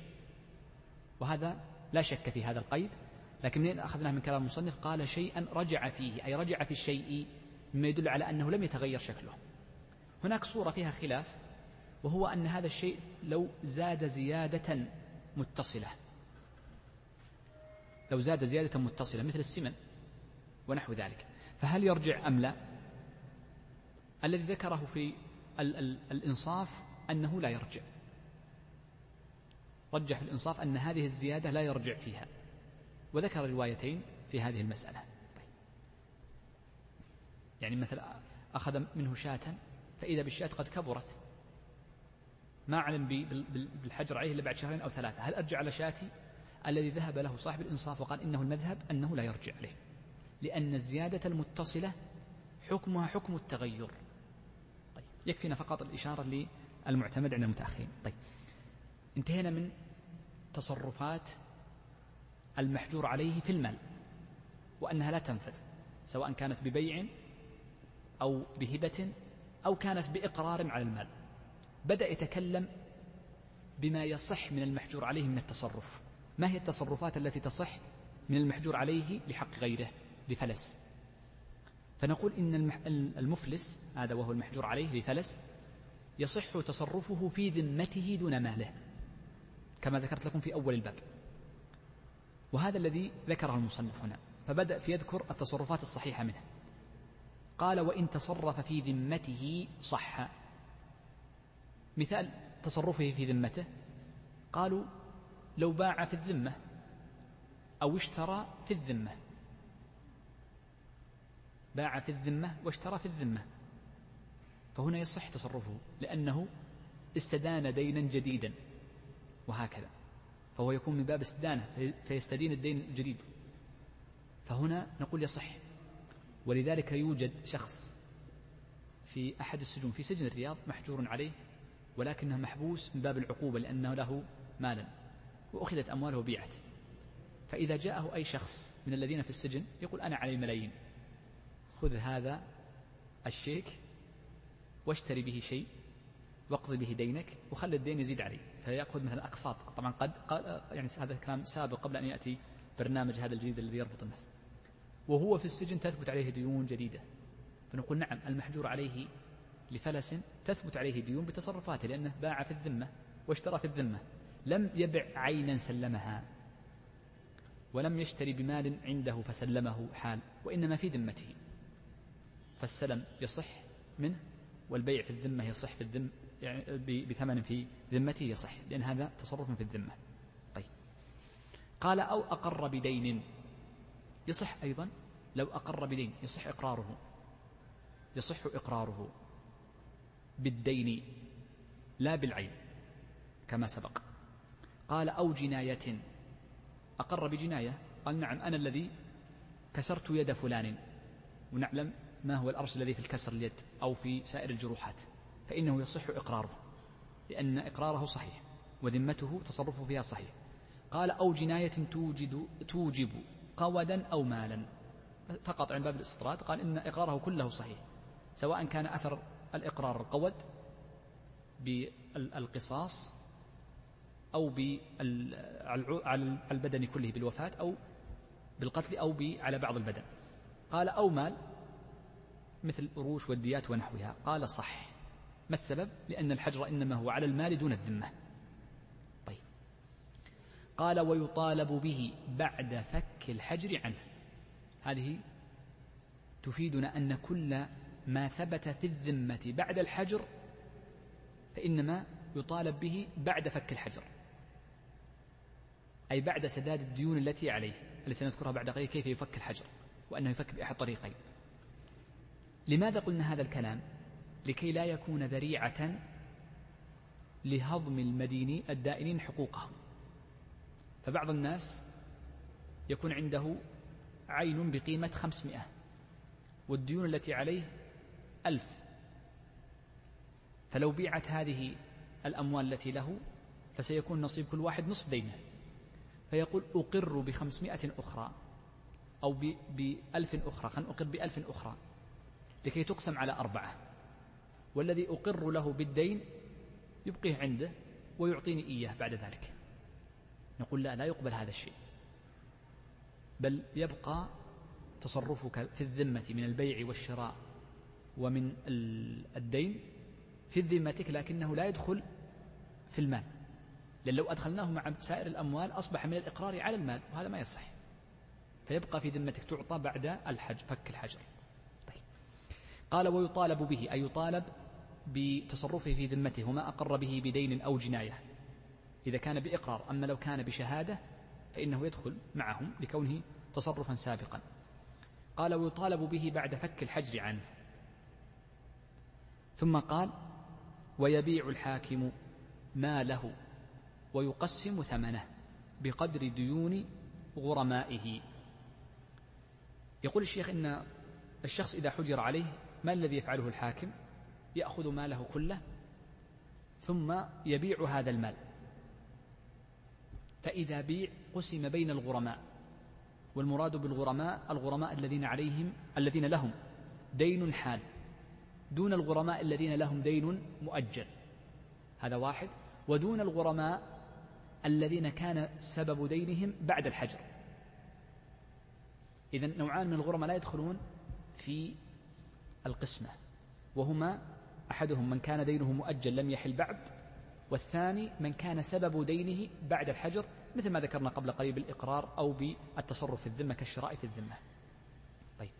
وهذا لا شك في هذا القيد. لكن منين أخذناه من كلام المصنف؟ قال شيئا رجع فيه أي رجع في الشيء مما يدل على أنه لم يتغير شكله. هناك صورة فيها خلاف وهو أن هذا الشيء لو زاد زيادة متصلة. لو زاد زيادة متصلة مثل السمن ونحو ذلك. فهل يرجع أم لا؟ الذي ذكره في ال ال الإنصاف أنه لا يرجع. رجح الإنصاف أن هذه الزيادة لا يرجع فيها. وذكر روايتين في هذه المسألة. طيب. يعني مثلا أخذ منه شاة فإذا بالشاة قد كبرت. ما علم بالحجر عليه إلا بعد شهرين أو ثلاثة. هل أرجع على شاتي؟ الذي ذهب له صاحب الإنصاف وقال إنه المذهب أنه لا يرجع عليه. لأن الزيادة المتصلة حكمها حكم التغير. يكفينا فقط الإشارة للمعتمد عند المتأخرين. طيب. انتهينا من تصرفات المحجور عليه في المال وأنها لا تنفذ سواء كانت ببيع أو بهبة أو كانت بإقرار على المال. بدأ يتكلم بما يصح من المحجور عليه من التصرف. ما هي التصرفات التي تصح من المحجور عليه لحق غيره؟ لفلس. فنقول إن المفلس هذا وهو المحجور عليه لفلس يصح تصرفه في ذمته دون ماله كما ذكرت لكم في أول الباب. وهذا الذي ذكره المصنف هنا فبدأ في يذكر التصرفات الصحيحة منه. قال وإن تصرف في ذمته صح. مثال تصرفه في ذمته قالوا لو باع في الذمة أو اشترى في الذمة. باع في الذمة واشترى في الذمة. فهنا يصح تصرفه لأنه استدان دينا جديدا وهكذا. فهو يكون من باب استدانة فيستدين الدين الجديد. فهنا نقول يصح. ولذلك يوجد شخص في أحد السجون في سجن الرياض محجور عليه ولكنه محبوس من باب العقوبة لأنه له مالا وأخذت أمواله وبيعت. فإذا جاءه أي شخص من الذين في السجن يقول أنا علي ملايين خذ هذا الشيك واشتري به شيء واقضي به دينك وخلي الدين يزيد علي فيأخذ مثلا أقساط. طبعا قد قال يعني هذا كلام سابق قبل أن يأتي برنامج هذا الجديد الذي يربط الناس. وهو في السجن تثبت عليه ديون جديدة. فنقول نعم المحجور عليه لفلس تثبت عليه ديون بتصرفاته لأنه باع في الذمة واشترى في الذمة. لم يبع عينا سلمها ولم يشتري بمال عنده فسلمه حال وإنما في ذمته. فالسلم يصح منه والبيع في الذمة يصح في الذم يعني بثمن في ذمته يصح لأن هذا تصرف في الذمة. طيب. قال أو أقر بدين. يصح أيضا لو أقر بدين يصح إقراره. يصح إقراره بالدين لا بالعين كما سبق. قال أو جناية. أقر بجناية؟ قال نعم أنا الذي كسرت يد فلان. ونعلم ما هو الأرش الذي في الكسر اليد أو في سائر الجروحات؟ فإنه يصح إقراره لأن إقراره صحيح وذمته تصرفه فيها صحيح. قال أو جناية توجد توجب قودا أو مالا. فقط عند باب الاستطراد قال إن إقراره كله صحيح سواء كان أثر الإقرار القود بالقصاص أو على البدن كله بالوفاة أو بالقتل أو على بعض البدن. قال أو مال مثل الأروش والديات ونحوها. قال صح. ما السبب؟ لأن الحجر إنما هو على المال دون الذمة. طيب. قال ويطالب به بعد فك الحجر عنه. هذه تفيدنا أن كل ما ثبت في الذمة بعد الحجر فإنما يطالب به بعد فك الحجر. أي بعد سداد الديون التي عليه التي سنذكرها بعد قليل كيف يفك الحجر وأنه يفك بأحد طريقين. لماذا قلنا هذا الكلام؟ لكي لا يكون ذريعة لهضم المدينين الدائنين حقوقهم. فبعض الناس يكون عنده عين بقيمة خمسمائة والديون التي عليه ألف. فلو بيعت هذه الأموال التي له فسيكون نصيب كل واحد نصف دينه. فيقول أقر بخمسمائة أخرى أو بألف أخرى خلينا أقر بألف أخرى. لكي تقسم على أربعة. والذي أقر له بالدين يبقيه عنده ويعطيني إياه بعد ذلك. نقول لا لا يقبل هذا الشيء. بل يبقى تصرفك في الذمة من البيع والشراء ومن الدين في ذمتك لكنه لا يدخل في المال. لأن لو أدخلناه مع سائر الأموال أصبح من الإقرار على المال وهذا ما يصح. فيبقى في ذمتك تعطى بعد الحج فك الحجر. قال ويطالب به أي يطالب بتصرفه في ذمته وما أقر به بدين أو جناية. إذا كان بإقرار أما لو كان بشهادة فإنه يدخل معهم لكونه تصرفا سابقا. قال ويطالب به بعد فك الحجر عنه. ثم قال ويبيع الحاكم ماله ويقسم ثمنه بقدر ديون غرمائه. يقول الشيخ إن الشخص إذا حجر عليه ما الذي يفعله الحاكم؟ يأخذ ماله كله ثم يبيع هذا المال. فإذا بيع قسم بين الغرماء والمراد بالغرماء الغرماء الذين عليهم الذين لهم دين حال دون الغرماء الذين لهم دين مؤجل. هذا واحد. ودون الغرماء الذين كان سبب دينهم بعد الحجر. إذا نوعان من الغرماء لا يدخلون في القسمة وهما أحدهم من كان دينه مؤجل لم يحل بعد والثاني من كان سبب دينه بعد الحجر مثل ما ذكرنا قبل قليل بالإقرار أو بالتصرف في الذمة كالشراء في الذمة. طيب.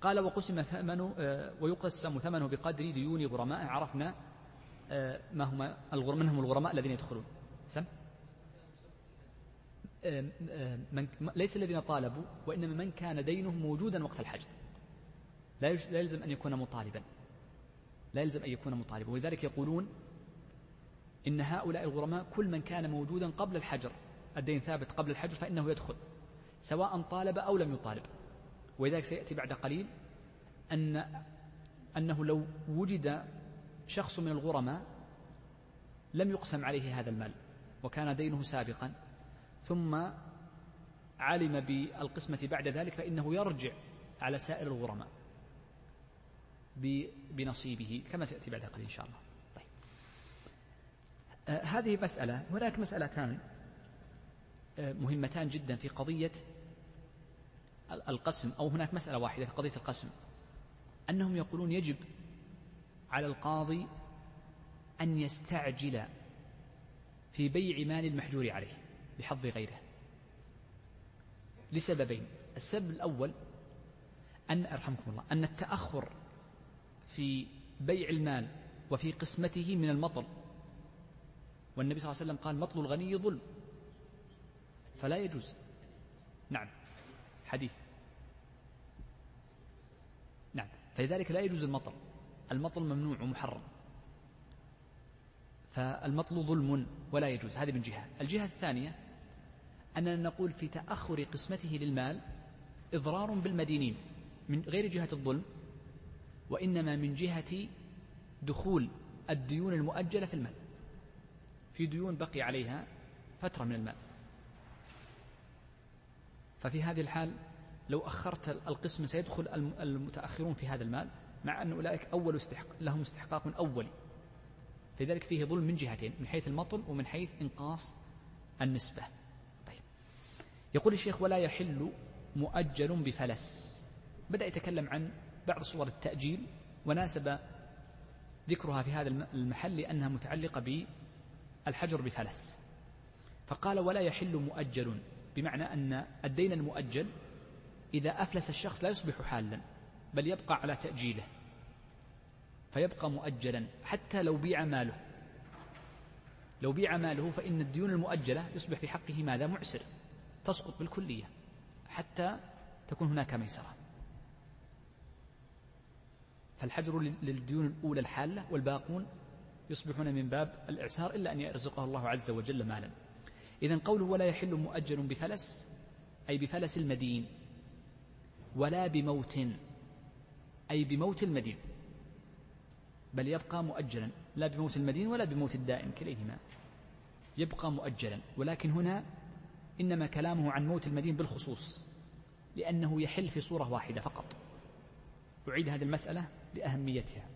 قال وقسم ثمنه آه، ويقسم ثمنه بقدر ديون غرمائه عرفنا آه، ما هم الغرماء من هم الغرماء الذين يدخلون؟ سم. آه، من ليس الذين طالبوا وإنما من كان دينه موجودا وقت الحجر. لا يلزم أن يكون مطالبا. لا يلزم أن يكون مطالبا. ولذلك يقولون إن هؤلاء الغرماء كل من كان موجودا قبل الحجر الدين ثابت قبل الحجر فإنه يدخل سواء طالب أو لم يطالب. ولذلك سيأتي بعد قليل أن أنه لو وجد شخص من الغرماء لم يقسم عليه هذا المال وكان دينه سابقا ثم علم بالقسمة بعد ذلك فإنه يرجع على سائر الغرماء. بنصيبه كما سيأتي بعد قليل إن شاء الله. طيب. آه هذه مسألة هناك مسألتان آه مهمتان جدا في قضية القسم أو هناك مسألة واحدة في قضية القسم. أنهم يقولون يجب على القاضي أن يستعجل في بيع مال المحجور عليه بحظ غيره. لسببين. السبب الأول أن أرحمكم الله أن التأخر في بيع المال وفي قسمته من المطل والنبي صلى الله عليه وسلم قال مطل الغني ظلم. فلا يجوز. نعم. حديث. نعم. فلذلك لا يجوز المطل المطل ممنوع ومحرم. فالمطل ظلم ولا يجوز. هذه من جهة. الجهة الثانية أننا نقول في تأخر قسمته للمال إضرار بالمدينين من غير جهة الظلم وإنما من جهة دخول الديون المؤجلة في المال. في ديون بقي عليها فترة من المال. ففي هذه الحال لو أخرت القسم سيدخل المتأخرون في هذا المال مع أن أولئك أول استحق لهم استحقاق أولي لذلك فيه ظلم من جهتين من حيث المطل ومن حيث إنقاص النسبة. طيب. يقول الشيخ ولا يحل مؤجل بفلس. بدأ يتكلم عن بعض صور التأجيل وناسب ذكرها في هذا المحل لأنها متعلقة بالحجر بفلس. فقال ولا يحل مؤجل بمعنى أن الدين المؤجل إذا أفلس الشخص لا يصبح حالا بل يبقى على تأجيله. فيبقى مؤجلا حتى لو بيع ماله. لو بيع ماله فإن الديون المؤجلة يصبح في حقه ماذا؟ معسر تسقط بالكلية حتى تكون هناك ميسرة. فالحجر للديون الأولى الحالة والباقون يصبحون من باب الإعسار إلا أن يرزقه الله عز وجل مالا. إذا قوله ولا يحل مؤجل بفلس أي بفلس المدين ولا بموت أي بموت المدين بل يبقى مؤجلا لا بموت المدين ولا بموت الدائن كليهما. يبقى مؤجلا ولكن هنا إنما كلامه عن موت المدين بالخصوص لأنه يحل في صورة واحدة فقط. أعيد هذه المسألة لأهميتها.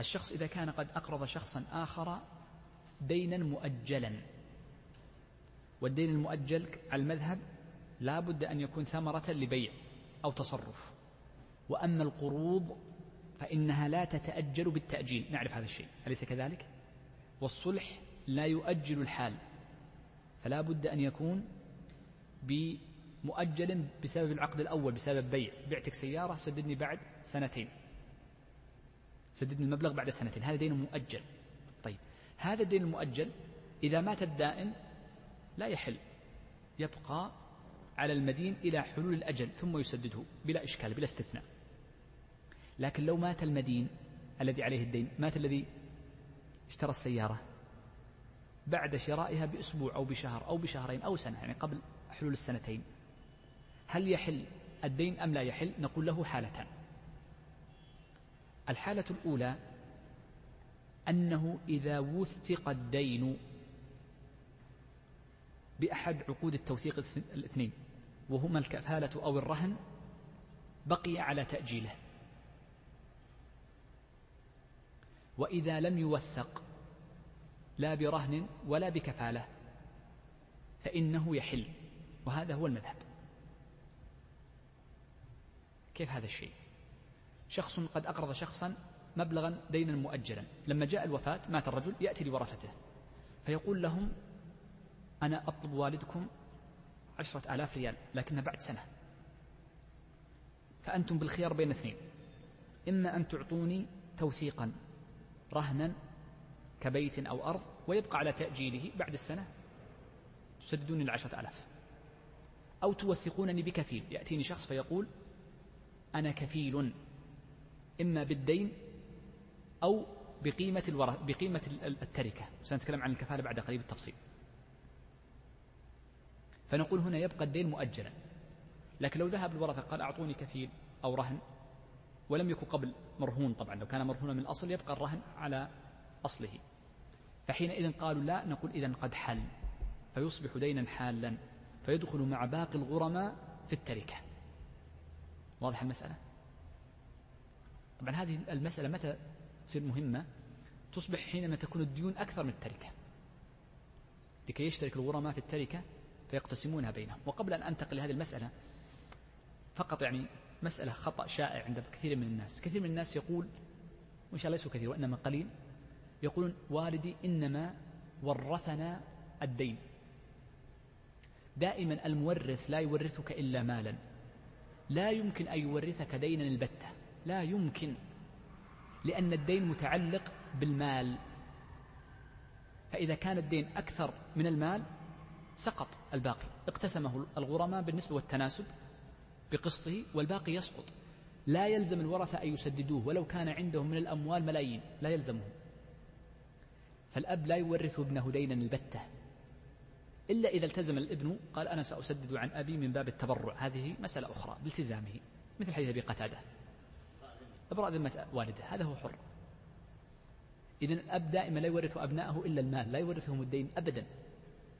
الشخص إذا كان قد أقرض شخصا آخر دينا مؤجلا. والدين المؤجل على المذهب لا بد أن يكون ثمرة لبيع أو تصرف. وأما القروض فإنها لا تتأجل بالتأجيل. نعرف هذا الشيء. أليس كذلك؟ والصلح لا يؤجل الحال. فلا بد أن يكون بمؤجل بسبب العقد الأول بسبب بيع. بعتك سيارة سددني بعد سنتين. سددني المبلغ بعد سنتين. هذا دين مؤجل. طيب. هذا الدين المؤجل إذا مات الدائن لا يحل. يبقى على المدين إلى حلول الأجل ثم يسدده بلا إشكال بلا استثناء. لكن لو مات المدين الذي عليه الدين مات الذي اشترى السيارة بعد شرائها بأسبوع أو بشهر أو بشهرين أو سنة يعني قبل حلول السنتين هل يحل الدين أم لا يحل؟ نقول له حالتان الحالة الأولى أنه إذا وثق الدين بأحد عقود التوثيق الاثنين وهما الكفالة أو الرهن بقي على تأجيله. وإذا لم يوثق لا برهن ولا بكفالة فإنه يحل وهذا هو المذهب. كيف هذا الشيء؟ شخص قد أقرض شخصا مبلغا دينا مؤجلا. لما جاء الوفاة مات الرجل يأتي لورثته. فيقول لهم أنا أطلب والدكم عشرة آلاف ريال لكنها بعد سنة. فأنتم بالخيار بين اثنين. إما أن تعطوني توثيقا رهنا كبيت أو أرض ويبقى على تأجيله بعد السنة. تسددوني العشرة آلاف. أو توثقونني بكفيل. يأتيني شخص فيقول أنا كفيل. إما بالدين أو بقيمة الورث بقيمة التركة. سنتكلم عن الكفالة بعد قليل بالتفصيل. فنقول هنا يبقى الدين مؤجلا. لكن لو ذهب الورثة قال أعطوني كفيل أو رهن ولم يكن قبل مرهون طبعا. لو كان مرهونا من الأصل يبقى الرهن على أصله. فحينئذ قالوا لا نقول إذا قد حل. فيصبح دينا حالا. فيدخل مع باقي الغرماء في التركة. واضح المسألة؟ طبعا هذه المسألة متى تصير مهمة؟ تصبح حينما تكون الديون أكثر من التركة. لكي يشترك الغرماء في التركة فيقتسمونها بينهم. وقبل أن أنتقل لهذه المسألة فقط يعني مسألة خطأ شائع عند كثير من الناس. كثير من الناس يقول وإن شاء الله ليسوا كثير وإنما قليل يقولون والدي إنما ورثنا الدين. دائما المورث لا يورثك إلا مالا. لا يمكن أن يورثك دينا البتة. لا يمكن. لأن الدين متعلق بالمال. فإذا كان الدين أكثر من المال سقط الباقي. اقتسمه الغرماء بالنسبة والتناسب بقسطه والباقي يسقط. لا يلزم الورثة أن يسددوه. ولو كان عندهم من الأموال ملايين لا يلزمهم. فالأب لا يورث ابنه دينا البتة. إلا إذا التزم الابن قال أنا سأسدد عن أبي من باب التبرع. هذه مسألة أخرى بالتزامه مثل حديث أبي قتادة. إبراء ذمة والده هذا هو حر. إذن الأب دائما لا يورث أبنائه إلا المال لا يورثهم الدين أبدا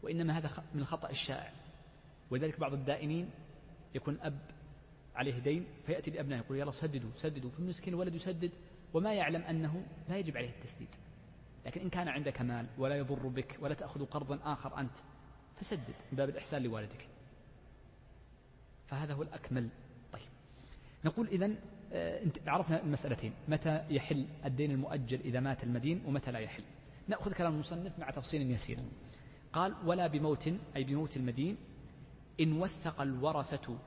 وإنما هذا من الخطأ الشائع ولذلك بعض الدائنين يكون أب عليه دين فيأتي لأبنائه يقول يلا سددوا سددوا فالمسكين الولد يسدد وما يعلم أنه لا يجب عليه التسديد. لكن إن كان عندك مال ولا يضر بك ولا تأخذ قرضا آخر أنت فسدد من باب الإحسان لوالدك. فهذا هو الأكمل. طيب. نقول إذن آه، عرفنا المسألتين. متى يحل الدين المؤجل إذا مات المدين ومتى لا يحل؟ نأخذ كلام المصنف مع تفصيل يسير. قال ولا بموت أي بموت المدين إن وثق الورثة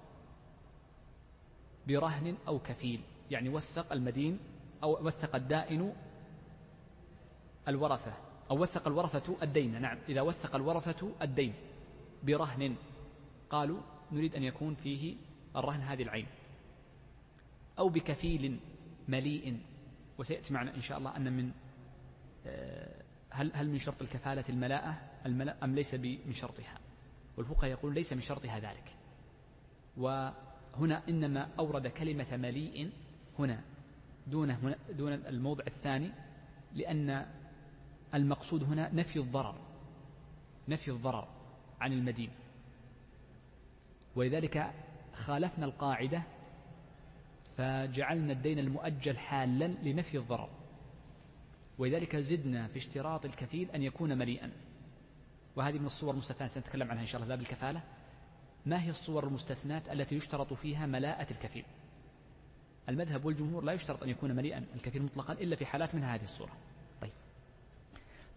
برهن أو كفيل. يعني وثق المدين أو وثق الدائن الورثة. أو وثق الورثة الدين. نعم إذا وثق الورثة الدين برهن قالوا نريد أن يكون فيه الرهن هذه العين. أو بكفيل مليء وسيأتي معنا إن شاء الله أن من آه، هل هل من شرط الكفالة الملاءة الملاء أم ليس من شرطها؟ والفقهاء يقول ليس من شرطها ذلك. وهنا إنما أورد كلمة مليء هنا دون هنا دون الموضع الثاني لأن المقصود هنا نفي الضرر نفي الضرر عن المدين. ولذلك خالفنا القاعدة فجعلنا الدين المؤجل حالا لنفي الضرر. ولذلك زدنا في اشتراط الكفيل أن يكون مليئا. وهذه من الصور المستثنات سنتكلم عنها إن شاء الله باب الكفالة. ما هي الصور المستثنات التي يشترط فيها ملاءة الكفيل؟ المذهب والجمهور لا يشترط أن يكون مليئا الكفيل مطلقا إلا في حالات من هذه الصورة.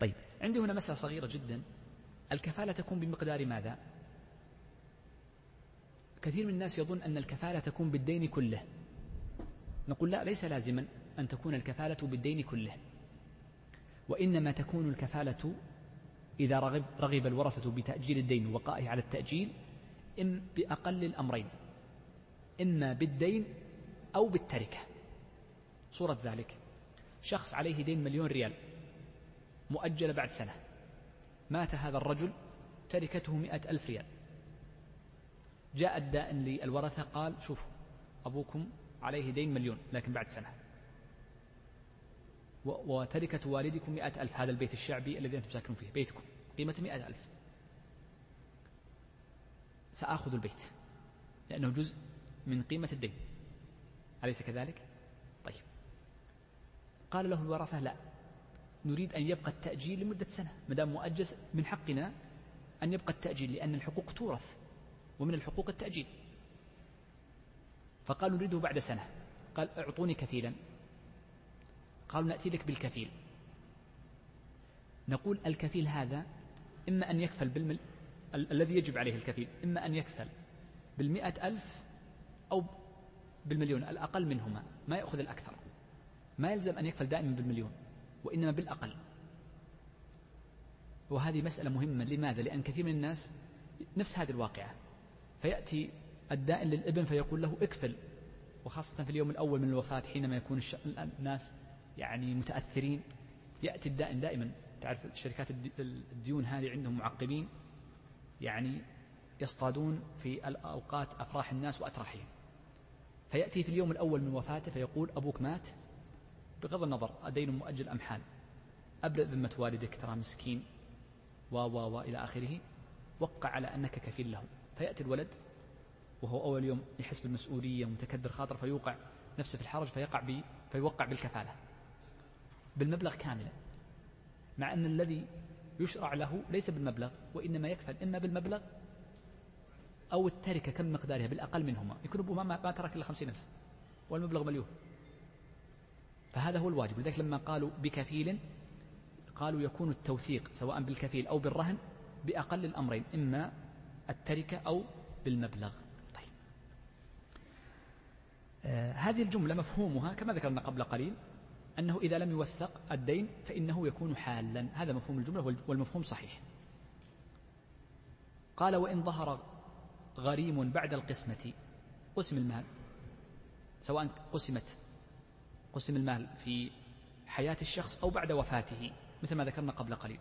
طيب. عندي هنا مسألة صغيرة جدا. الكفالة تكون بمقدار ماذا؟ كثير من الناس يظن أن الكفالة تكون بالدين كله. نقول لا ليس لازما أن تكون الكفالة بالدين كله. وإنما تكون الكفالة إذا رغب, رغب الورثة بتأجيل الدين ووقائه على التأجيل إم بأقل الأمرين. إما بالدين أو بالتركة. صورة ذلك. شخص عليه دين مليون ريال. مؤجل بعد سنة. مات هذا الرجل تركته مئة ألف ريال. جاء الدائن للورثة قال شوفوا أبوكم عليه دين مليون لكن بعد سنة. وتركة والدكم مئة ألف هذا البيت الشعبي الذي أنتم ساكنون فيه بيتكم قيمته مئة ألف. سآخذ البيت لأنه جزء من قيمة الدين. أليس كذلك؟ طيب. قال له الورثة لا. نريد أن يبقى التأجيل لمدة سنة ما دام مؤجل من حقنا أن يبقى التأجيل لأن الحقوق تورث ومن الحقوق التأجيل. فقالوا نريده بعد سنة. قال أعطوني كفيلا. قالوا نأتي لك بالكفيل. نقول الكفيل هذا إما أن يكفل بالمل ال- الذي يجب عليه الكفيل إما أن يكفل بالمئة ألف أو بالمليون الأقل منهما ما يأخذ الأكثر. ما يلزم أن يكفل دائما بالمليون. وإنما بالأقل. وهذه مسألة مهمة. لماذا؟ لأن كثير من الناس نفس هذه الواقعة. فيأتي الدائن للإبن فيقول له اكفل. وخاصة في اليوم الأول من الوفاة حينما يكون الناس يعني متأثرين يأتي الدائن دائما. تعرف الشركات الديون هذه عندهم معقبين يعني يصطادون في الأوقات أفراح الناس وأتراحهم. فيأتي في اليوم الأول من وفاته فيقول أبوك مات بغض النظر أدين مؤجل أم حال. أبرئ ذمة والدك ترى مسكين. و و و إلى آخره. وقع على أنك كفيل له. فيأتي الولد وهو أول يوم يحس بالمسؤولية متكدر خاطر فيوقع نفسه في الحرج فيقع بي فيوقع بالكفالة. بالمبلغ كاملا مع أن الذي يشرع له ليس بالمبلغ وإنما يكفل إما بالمبلغ أو التركة كم مقدارها بالأقل منهما. يكون أبوه ما, ما ترك إلا خمسين ألف. والمبلغ مليون. فهذا هو الواجب. لذلك لما قالوا بكفيل قالوا يكون التوثيق سواء بالكفيل أو بالرهن بأقل الأمرين إما التركة أو بالمبلغ. طيب. آه هذه الجملة مفهومها كما ذكرنا قبل قليل أنه إذا لم يوثق الدين فإنه يكون حالا. هذا مفهوم الجملة والمفهوم صحيح. قال وإن ظهر غريم بعد القسمة قسم المال سواء قسمت قسم المال في حياة الشخص أو بعد وفاته مثل ما ذكرنا قبل قليل.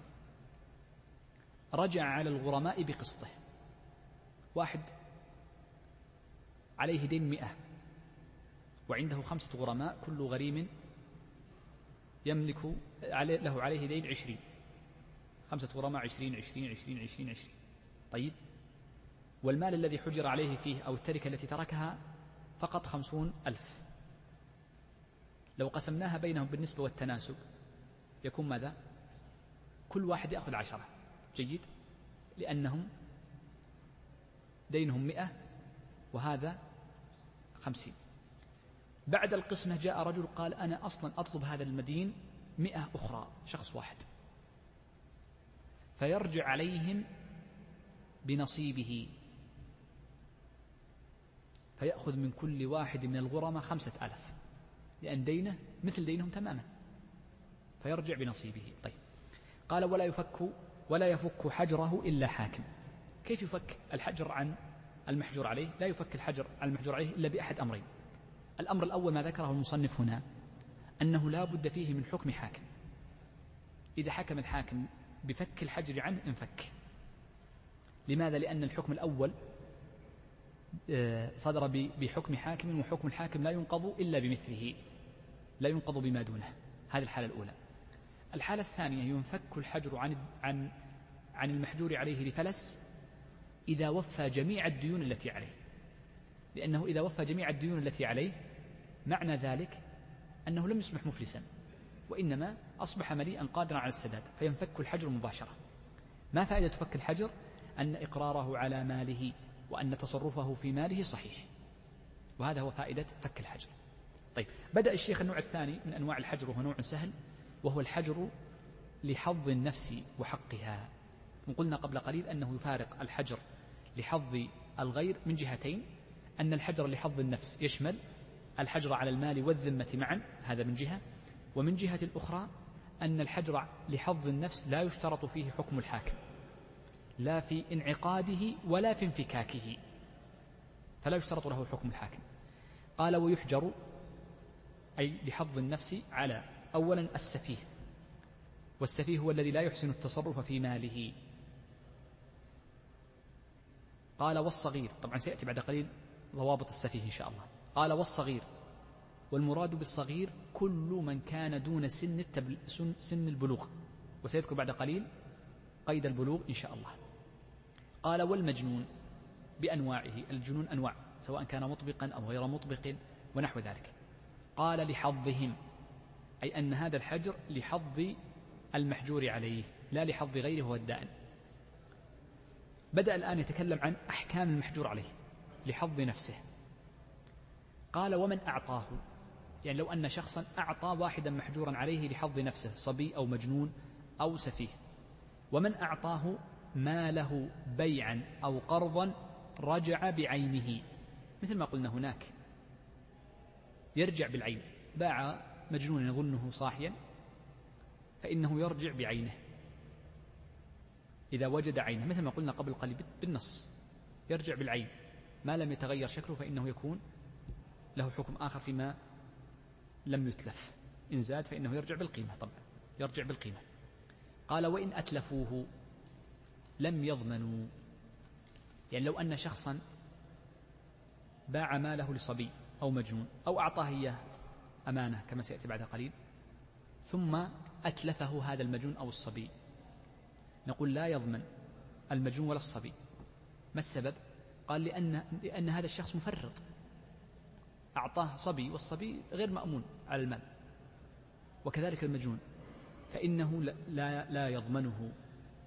رجع على الغرماء بقسطه. واحد عليه دين مئة وعنده خمسة غرماء كل غريم يملك له عليه دين عشرين. خمسة غرماء عشرين عشرين عشرين عشرين عشرين. طيب. والمال الذي حجر عليه فيه أو التركة التي تركها فقط خمسون ألف. لو قسمناها بينهم بالنسبة والتناسب يكون ماذا؟ كل واحد يأخذ عشرة. جيد؟ لأنهم دينهم مئة وهذا خمسين. بعد القسمة جاء رجل قال أنا أصلا أطلب هذا المدين مئة أخرى شخص واحد. فيرجع عليهم بنصيبه. فيأخذ من كل واحد من الغرماء خمسة ألف. لأن دينه مثل دينهم تماما. فيرجع بنصيبه. طيب. قال ولا يفك ولا يفك حجره إلا حاكم. كيف يفك الحجر عن المحجور عليه؟ لا يفك الحجر عن المحجور عليه إلا بأحد أمرين. الأمر الأول ما ذكره المصنف هنا أنه لا بد فيه من حكم حاكم. إذا حكم الحاكم بفك الحجر عنه انفك. لماذا؟ لأن الحكم الأول آه، صدر بحكم حاكم وحكم الحاكم لا ينقض إلا بمثله. لا ينقض بما دونه. هذه الحالة الأولى. الحالة الثانية ينفك الحجر عن عن عن المحجور عليه لفلس إذا وفى جميع الديون التي عليه. لأنه إذا وفى جميع الديون التي عليه معنى ذلك أنه لم يصبح مفلسا وإنما أصبح مليئا قادرا على السداد فينفك الحجر مباشرة. ما فائدة فك الحجر؟ أن إقراره على ماله وأن تصرفه في ماله صحيح. وهذا هو فائدة فك الحجر. طيب بدأ الشيخ النوع الثاني من أنواع الحجر وهو نوع سهل وهو الحجر لحظ النفس وحقها. وقلنا قبل قليل أنه يفارق الحجر لحظ الغير من جهتين أن الحجر لحظ النفس يشمل الحجر على المال والذمة معا هذا من جهة ومن جهة الأخرى أن الحجر لحظ النفس لا يشترط فيه حكم الحاكم لا في انعقاده ولا في انفكاكه فلا يشترط له حكم الحاكم. قال ويحجر أي لحظ النفس على أولا السفيه. والسفيه هو الذي لا يحسن التصرف في ماله. قال والصغير طبعا سيأتي بعد قليل ضوابط السفيه إن شاء الله. قال والصغير والمراد بالصغير كل من كان دون سن, التبل سن البلوغ. وسيذكر بعد قليل قيد البلوغ إن شاء الله. قال والمجنون بأنواعه الجنون أنواع سواء كان مطبقا أو غير مطبق ونحو ذلك. قال لحظهم أي أن هذا الحجر لحظ المحجور عليه لا لحظ غيره هو الدائن. بدأ الآن يتكلم عن أحكام المحجور عليه لحظ نفسه. قال ومن أعطاه؟ يعني لو أن شخصا أعطى واحدا محجورا عليه لحظ نفسه صبي أو مجنون أو سفيه. ومن أعطاه؟ ماله بيعا أو قرضا رجع بعينه مثل ما قلنا هناك. يرجع بالعين. باع مجنون يظنه صاحيا فإنه يرجع بعينه. إذا وجد عينه مثل ما قلنا قبل قليل بالنص يرجع بالعين. ما لم يتغير شكله فإنه يكون له حكم آخر فيما لم يتلف. إن زاد فإنه يرجع بالقيمة طبعا يرجع بالقيمة. قال وإن أتلفوه لم يضمنوا. يعني لو أن شخصا باع ماله لصبي أو مجنون أو أعطاه إياه أمانة كما سيأتي بعد قليل. ثم أتلفه هذا المجنون أو الصبي. نقول لا يضمن المجنون ولا الصبي. ما السبب؟ قال لأن, لأن هذا الشخص مفرط. أعطاه صبي والصبي غير مأمون على المال. وكذلك المجنون. فإنه لا, لا يضمنه.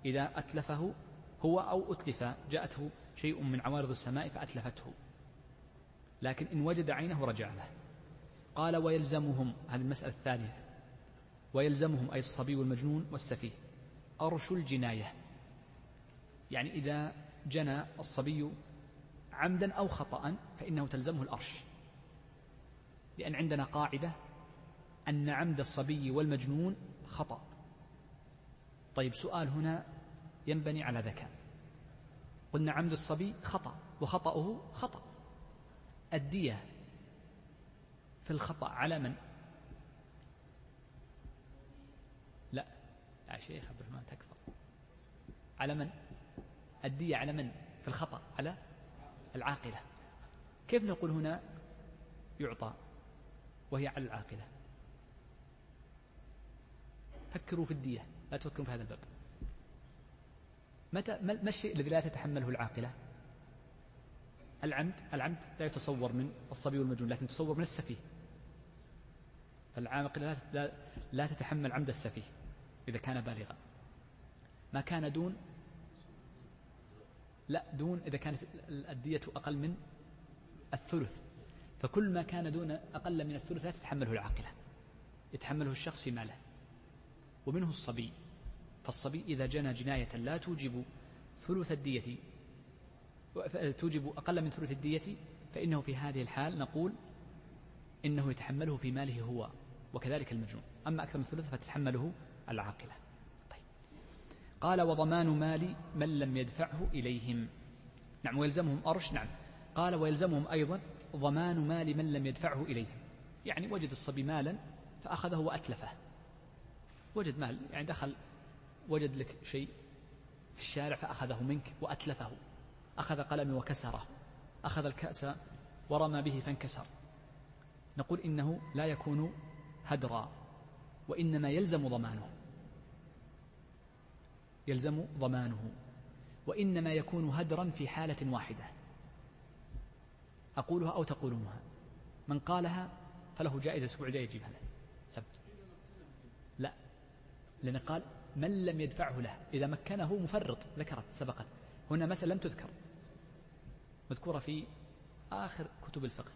إذا أتلفه هو أو أتلف جاءته شيء من عوارض السماء فأتلفته. لكن إن وجد عينه رجع له. قال ويلزمهم هذه المسألة الثانية. ويلزمهم أي الصبي والمجنون والسفيه. أرش الجناية. يعني إذا جنى الصبي عمدا أو خطأ فإنه تلزمه الأرش. لأن عندنا قاعدة أن عمد الصبي والمجنون خطأ. طيب سؤال هنا ينبني على ذكاء. قلنا عمد الصبي خطأ وخطأه خطأ. الدية في الخطأ على من؟ لا يا شيخ عبد الرحمن تكفى على من؟ الدية على من؟ في الخطأ على العاقلة كيف نقول هنا يعطى وهي على العاقلة فكروا في الدية لا تفكروا في هذا الباب متى ما الشيء الذي لا تتحمله العاقلة العمد العمد لا يتصور من الصبي والمجنون لكن يتصور من السفيه. فالعاقلة لا, لا تتحمل عمد السفيه إذا كان بالغا. ما كان دون لا دون إذا كانت الدية أقل من الثلث. فكل ما كان دون أقل من الثلث لا تتحمله العاقلة يتحمله الشخص في ماله. ومنه الصبي. فالصبي إذا جنى جناية لا توجب ثلث الدية توجب أقل من ثلث الدية فإنه في هذه الحال نقول إنه يتحمله في ماله هو وكذلك المجنون. أما أكثر من ثلث فتتحمله العاقلة. طيب. قال وضمان مال من لم يدفعه إليهم. نعم ويلزمهم أرش نعم. قال ويلزمهم أيضا ضمان مال من لم يدفعه إليهم. يعني وجد الصبي مالا فأخذه وأتلفه. وجد مال يعني دخل وجد لك شيء في الشارع فأخذه منك وأتلفه. أخذ قلمي وكسره. أخذ الكأس ورمى به فانكسر. نقول إنه لا يكون هدرا وإنما يلزم ضمانه. يلزم ضمانه. وإنما يكون هدرا في حالة واحدة. أقولها أو تقولونها. من قالها فله جائزة الأسبوع الجاي يجيبها له سبت. لا. لأن قال من لم يدفعه له. إذا مكنه مفرط ذكرت سبقت. هنا مسألة لم تذكر. مذكورة في آخر كتب الفقه.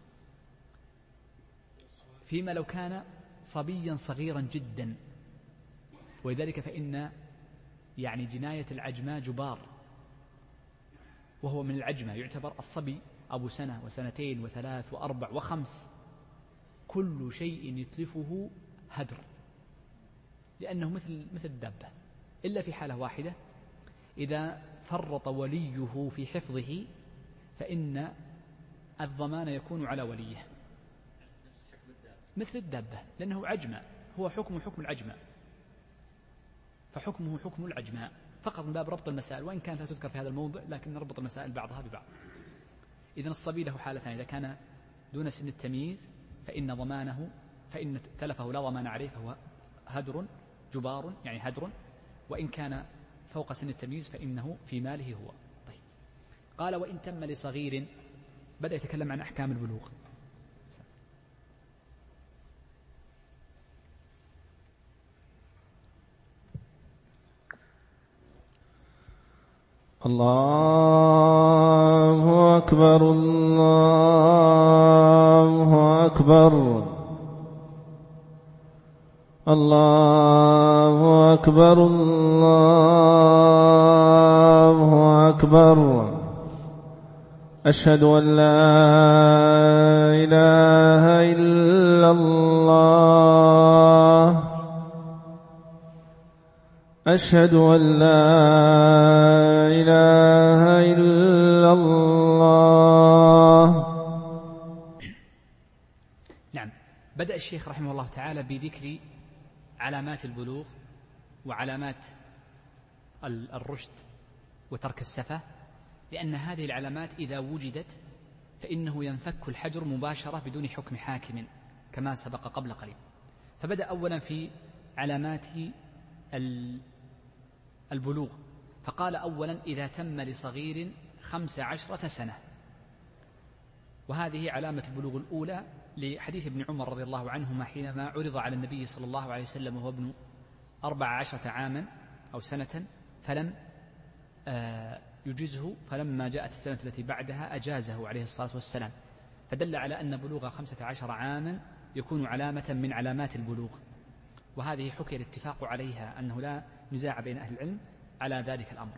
فيما لو كان صبيا صغيرا جدا. ولذلك فإن يعني جناية العجماء جبار. وهو من العجمة يعتبر الصبي أبو سنة وسنتين وثلاث وأربع وخمس. كل شيء يتلفه هدر. لأنه مثل مثل الدابة. إلا في حالة واحدة إذا فرط وليه في حفظه فإن الضمان يكون على وليه. مثل الدابة لأنه عجماء هو حكم حكم العجماء فحكمه حكم العجماء فقط من باب ربط المسائل وإن كانت لا تذكر في هذا الموضع لكن نربط المسائل بعضها ببعض. إذا الصبي له حالتان إذا كان دون سن التمييز فإن ضمانه فإن تلفه لا ضمان عليه فهو هدر جبار يعني هدر. وإن كان فوق سن التمييز فإنه في ماله هو. قال وإن تم لصغير بدأ يتكلم عن أحكام البلوغ. الله أكبر الله أكبر. الله أكبر الله أكبر. أشهد أن لا إله إلا الله. أشهد أن لا إله إلا الله. نعم. بدأ الشيخ رحمه الله تعالى بذكر علامات البلوغ وعلامات الرشد وترك السفة. لأن هذه العلامات إذا وجدت فإنه ينفك الحجر مباشرة بدون حكم حاكم كما سبق قبل قليل. فبدأ أولا في علامات البلوغ. فقال أولا إذا تم لصغير خمس عشرة سنة. وهذه علامة البلوغ الأولى لحديث ابن عمر رضي الله عنهما حينما عرض على النبي صلى الله عليه وسلم وهو ابن أربع عشرة عاما أو سنة فلم آه، يجزه فلما جاءت السنة التي بعدها أجازه عليه الصلاة والسلام فدل على أن بلوغ خمسة عشر عاما يكون علامة من علامات البلوغ وهذه حكي الاتفاق عليها أنه لا نزاع بين أهل العلم على ذلك الأمر.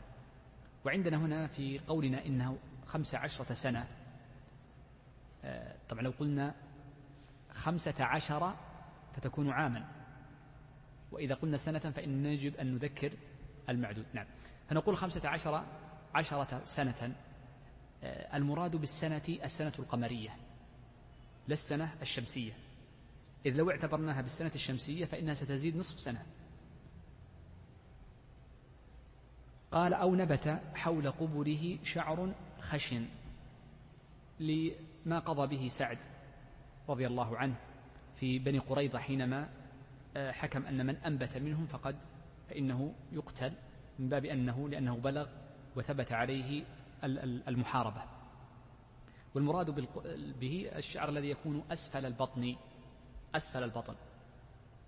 وعندنا هنا في قولنا إنه خمس عشرة سنة آه، طبعا لو قلنا خمسة عشر فتكون عاما وإذا قلنا سنة فإن يجب أن نذكر المعدود. نعم. فنقول خمسة عشر عشرة سنة آه، المراد بالسنة السنة القمرية لا السنة الشمسية. إذ لو اعتبرناها بالسنة الشمسية فإنها ستزيد نصف سنة. قال أو نبت حول قبره شعر خشن لما قضى به سعد رضي الله عنه في بني قريظة حينما آه، حكم أن من أنبت منهم فقد فإنه يقتل من باب أنه لأنه بلغ وثبت عليه المحاربة. والمراد به الشعر الذي يكون أسفل البطن أسفل البطن.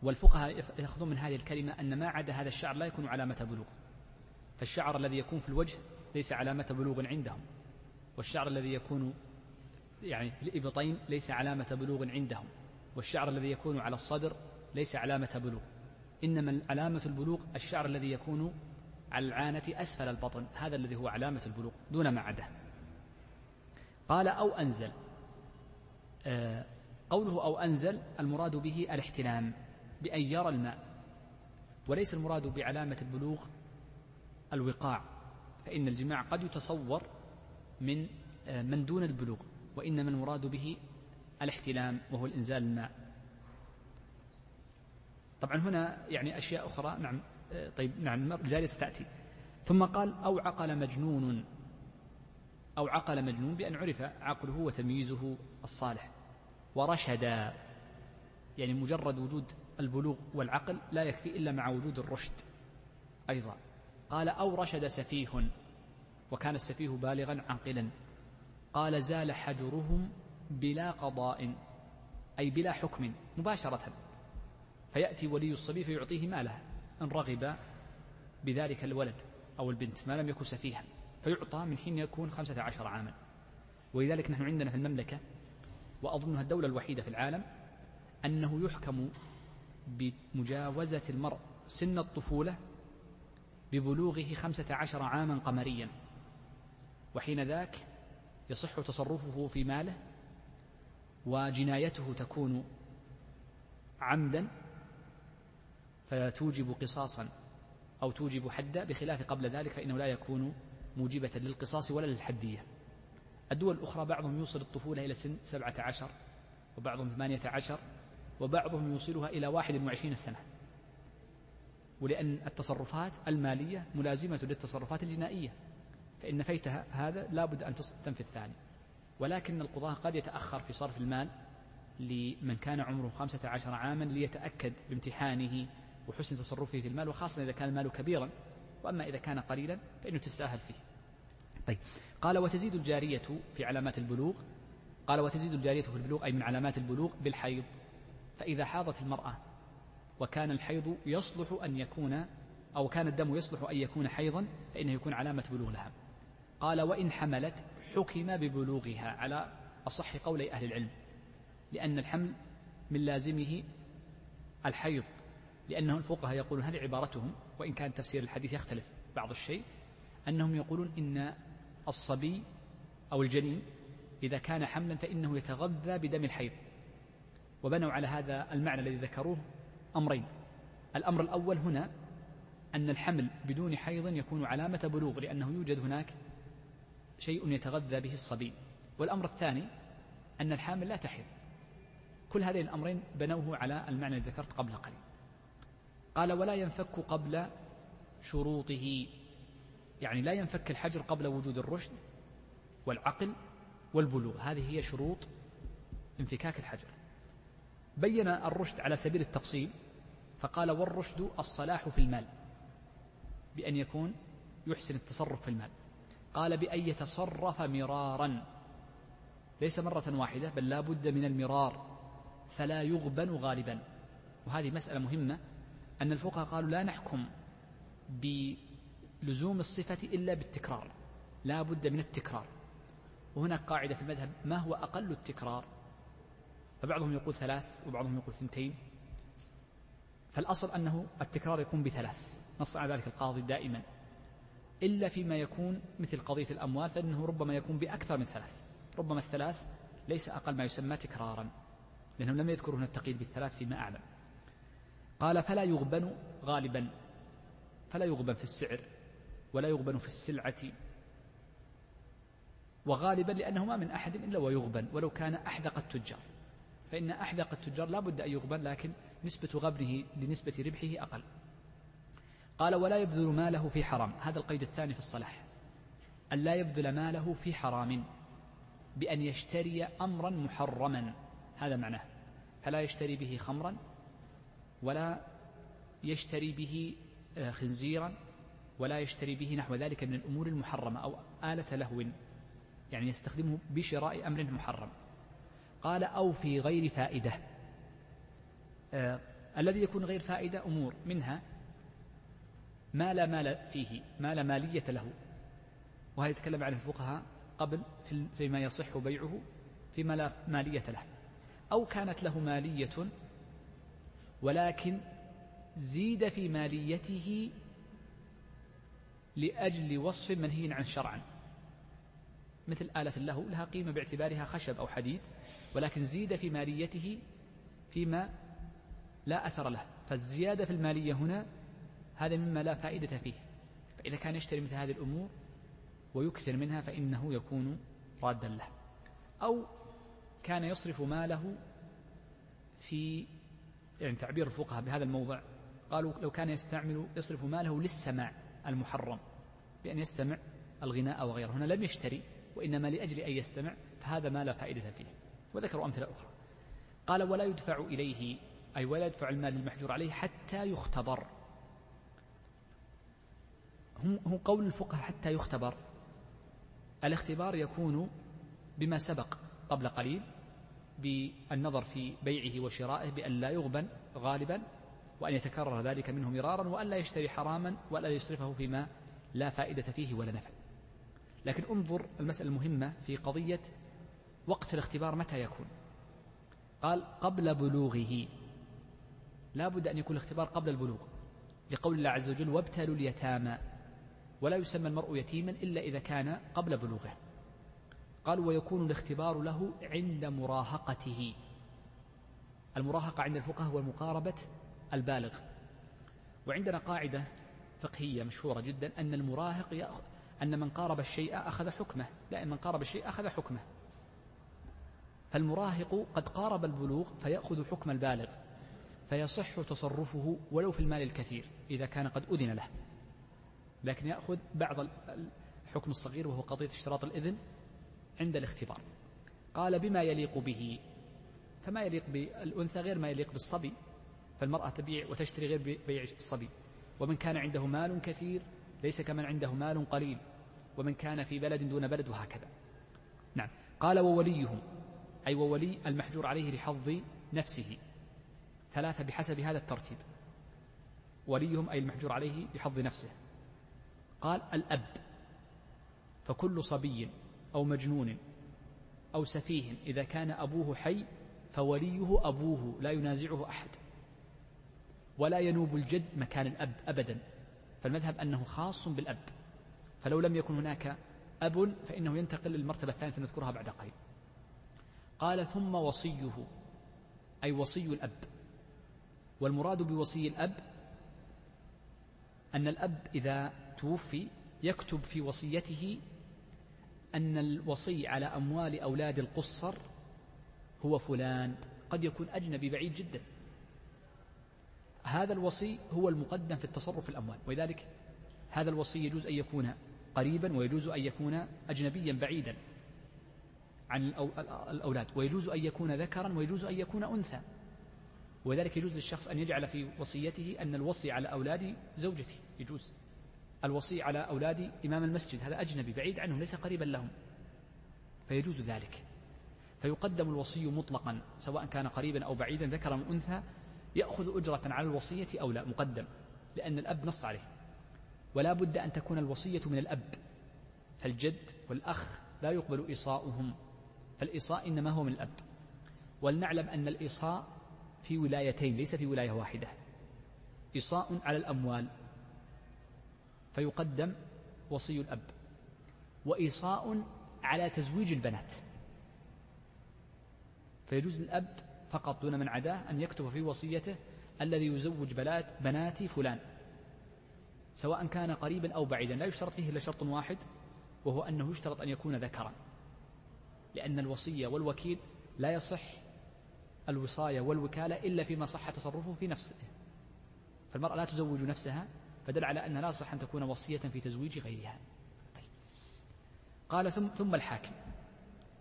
والفقهاء يأخذون من هذه الكلمة أن ما عدا هذا الشعر لا يكون علامة بلوغ. فالشعر الذي يكون في الوجه ليس علامة بلوغ عندهم. والشعر الذي يكون يعني في الإبطين ليس علامة بلوغ عندهم. والشعر الذي يكون على الصدر ليس علامة بلوغ. إنما علامة البلوغ الشعر الذي يكون على العانة أسفل البطن هذا الذي هو علامة البلوغ دون ما عداه قال أو أنزل. آه قوله أو أنزل المراد به الاحتلام بأن يرى الماء. وليس المراد بعلامة البلوغ الوقاع فإن الجماع قد يتصور من آه، من دون البلوغ وإنما المراد به الاحتلام وهو الإنزال الماء. طبعا هنا يعني أشياء أخرى نعم. طيب نعم جالسة تأتي. ثم قال أو عقل مجنون. أو عقل مجنون بأن عرف عقله وتمييزه الصالح. ورشد. يعني مجرد وجود البلوغ والعقل لا يكفي إلا مع وجود الرشد أيضا. قال أو رشد سفيه. وكان السفيه بالغا عاقلا. قال زال حجرهم بلا قضاء أي بلا حكم مباشرة. فيأتي ولي الصبي فيعطيه ماله إن رغب بذلك الولد أو البنت ما لم يكن سفيها فيعطى من حين يكون خمسة عشر عاما. ولذلك نحن عندنا في المملكة وأظنها الدولة الوحيدة في العالم أنه يحكم بمجاوزة المرء سن الطفولة ببلوغه خمسة عشر عاما قمريا. وحين ذاك يصح تصرفه في ماله وجنايته تكون عمدا فتوجب قصاصا أو توجب حدا بخلاف قبل ذلك فإنه لا يكون موجبة للقصاص ولا للحدية. الدول الأخرى بعضهم يوصل الطفولة إلى سن سبعة عشر وبعضهم ثمانية عشر وبعضهم يوصلها إلى واحد وعشرين سنة. ولأن التصرفات المالية ملازمة للتصرفات الجنائية فإن فيتها هذا لا بد أن تنفي الثاني. ولكن القضاة قد يتأخر في صرف المال لمن كان عمره خمسة عشر عاما ليتأكد بامتحانه وحسن تصرفه في المال وخاصة إذا كان المال كبيرا وأما إذا كان قليلا فإنه تستاهل فيه. طيب. قال وتزيد الجارية في علامات البلوغ. قال وتزيد الجارية في البلوغ أي من علامات البلوغ بالحيض. فإذا حاضت المرأة وكان الحيض يصلح أن يكون أو كان الدم يصلح أن يكون حيضا فإنه يكون علامة بلوغ لها. قال وإن حملت حكم ببلوغها. على أصح قولي أهل العلم لأن الحمل من لازمه الحيض. لأنه الفقهاء يقولون هذه عبارتهم وإن كان تفسير الحديث يختلف بعض الشيء أنهم يقولون إن الصبي أو الجنين إذا كان حملا فإنه يتغذى بدم الحيض. وبنوا على هذا المعنى الذي ذكروه أمرين. الأمر الأول هنا أن الحمل بدون حيض يكون علامة بلوغ لأنه يوجد هناك شيء يتغذى به الصبي. والأمر الثاني أن الحامل لا تحيض. كل هذين الأمرين بنوه على المعنى الذي ذكرت قبل قليل. قال ولا ينفك قبل شروطه. يعني لا ينفك الحجر قبل وجود الرشد والعقل والبلوغ. هذه هي شروط انفكاك الحجر. بين الرشد على سبيل التفصيل فقال والرشد الصلاح في المال بأن يكون يحسن التصرف في المال. قال بأن يتصرف مرارا ليس مرة واحدة بل لا بد من المرار فلا يغبن غالبا. وهذه مسألة مهمة أن الفقهاء قالوا لا نحكم بلزوم الصفة إلا بالتكرار. لا بد من التكرار. وهناك قاعدة في المذهب ما هو أقل التكرار؟ فبعضهم يقول ثلاث وبعضهم يقول ثنتين. فالأصل أنه التكرار يكون بثلاث. نص على ذلك القاضي دائما. إلا فيما يكون مثل قضية الأموال فإنه ربما يكون بأكثر من ثلاث. ربما الثلاث ليس أقل ما يسمى تكرارا لأنهم لم يذكروا هنا التقييد بالثلاث فيما أعلم. قال فلا يغبن غالبا فلا يغبن في السعر ولا يغبن في السلعة. وغالبا لأنه ما من أحد إلا ويغبن ولو كان أحذق التجار. فإن أحذق التجار لا بد أن يغبن لكن نسبة غبنه لنسبة ربحه أقل. قال ولا يبذل ماله في حرام. هذا القيد الثاني في الصلاح. أن لا يبذل ماله في حرام بأن يشتري أمرا محرما. هذا معناه. فلا يشتري به خمرا ولا يشتري به آه، خنزيرا ولا يشتري به نحو ذلك من الأمور المحرمة أو آلة لهو يعني يستخدمه بشراء أمر محرم. قال أو في غير فائدة. آه الذي يكون غير فائدة أمور منها ما لا مال فيه ما لا مالية له. وهذا يتكلم عن الفقهاء قبل فيما يصح بيعه فيما لا مالية له. أو كانت له مالية ولكن زيد في ماليته لأجل وصف منهي عن شرعا مثل آلة اللهو لها قيمة باعتبارها خشب أو حديد ولكن زيد في ماليته فيما لا أثر له. فالزيادة في المالية هنا هذا مما لا فائدة فيه. فإذا كان يشتري مثل هذه الأمور ويكثر منها فإنه يكون رادا له. أو كان يصرف ماله في يعني تعبير الفقهاء بهذا الموضع قالوا لو كان يستعمل يصرف ماله للسماع المحرم بأن يستمع الغناء وغيره. هنا لم يشتري وإنما لأجل أن يستمع فهذا ما لا فائدة فيه. وذكروا أمثلة أخرى. قال ولا يدفع إليه أي ولا يدفع المال المحجور عليه حتى يختبر. هو قول الفقهاء حتى يختبر. الاختبار يكون بما سبق قبل قليل بالنظر في بيعه وشرائه بأن لا يغبن غالبا وأن يتكرر ذلك منه مرارا وأن لا يشتري حراما ولا يصرفه فيما لا فائدة فيه ولا نفع. لكن انظر المسألة المهمة في قضية وقت الاختبار متى يكون. قال قبل بلوغه. لا بد أن يكون الاختبار قبل البلوغ. لقول الله عز وجل وابتلوا اليتامى. ولا يسمى المرء يتيما إلا إذا كان قبل بلوغه. قال ويكون الاختبار له عند مراهقته. المراهقة عند الفقهاء هو مقاربة البالغ. وعندنا قاعدة فقهية مشهورة جدا أن المراهق يأخذ أن من قارب الشيء أخذ حكمه. لا من قارب الشيء أخذ حكمه. فالمراهق قد قارب البلوغ فيأخذ حكم البالغ. فيصح تصرفه ولو في المال الكثير إذا كان قد أذن له. لكن يأخذ بعض الحكم الصغير وهو قضية اشتراط الإذن عند الاختبار. قال بما يليق به. فما يليق بالأنثى غير ما يليق بالصبي. فالمرأة تبيع وتشتري غير بيع الصبي. ومن كان عنده مال كثير ليس كمن عنده مال قليل. ومن كان في بلد دون بلد وهكذا. نعم. قال ووليه أي وولي المحجور عليه لحظ نفسه. ثلاثة بحسب هذا الترتيب. وليهم أي المحجور عليه لحظ نفسه. قال الأب. فكل صبي أو مجنون أو سفيه إذا كان أبوه حي فوليه أبوه لا ينازعه أحد. ولا ينوب الجد مكان الأب أبدا. فالمذهب أنه خاص بالأب. فلو لم يكن هناك أب فإنه ينتقل للمرتبة الثانية سنذكرها بعد قليل. قال ثم وصيه. أي وصي الأب. والمراد بوصي الأب أن الأب إذا توفي يكتب في وصيته أن الوصي على أموال أولاد القصر هو فلان. قد يكون أجنبي بعيد جدا. هذا الوصي هو المقدم في التصرف في الأموال. ولذلك هذا الوصي يجوز أن يكون قريبا ويجوز أن يكون أجنبيا بعيدا عن الأولاد. ويجوز أن يكون ذكرا ويجوز أن يكون أنثى. ولذلك يجوز للشخص أن يجعل في وصيته أن الوصي على أولاد زوجتي يجوز. الوصي على أولاد إمام المسجد هذا أجنبي بعيد عنهم ليس قريبا لهم. فيجوز ذلك. فيقدم الوصي مطلقا سواء كان قريبا أو بعيدا ذكرا أو أنثى يأخذ أجرة على الوصية أو لا مقدم لأن الأب نص عليه. ولا بد أن تكون الوصية من الأب. فالجد والأخ لا يقبل إيصاؤهم. فالإيصاء إنما هو من الأب. ولنعلم أن الإيصاء في ولايتين ليس في ولاية واحدة. إيصاء على الأموال. فيقدم وصي الأب. وإيصاء على تزويج البنات. فيجوز للأب فقط دون من عداه أن يكتب في وصيته الذي يزوج بنات بناتي فلان. سواء كان قريبا أو بعيدا لا يشترط فيه إلا شرط واحد وهو أنه يشترط أن يكون ذكرا. لأن الوصية والوكيل لا يصح الوصاية والوكالة إلا فيما صح تصرفه في نفسه. فالمرأة لا تزوج نفسها فدل على أنها لا صح أن تكون وصية في تزويج غيرها. طيب. قال ثم, ثم الحاكم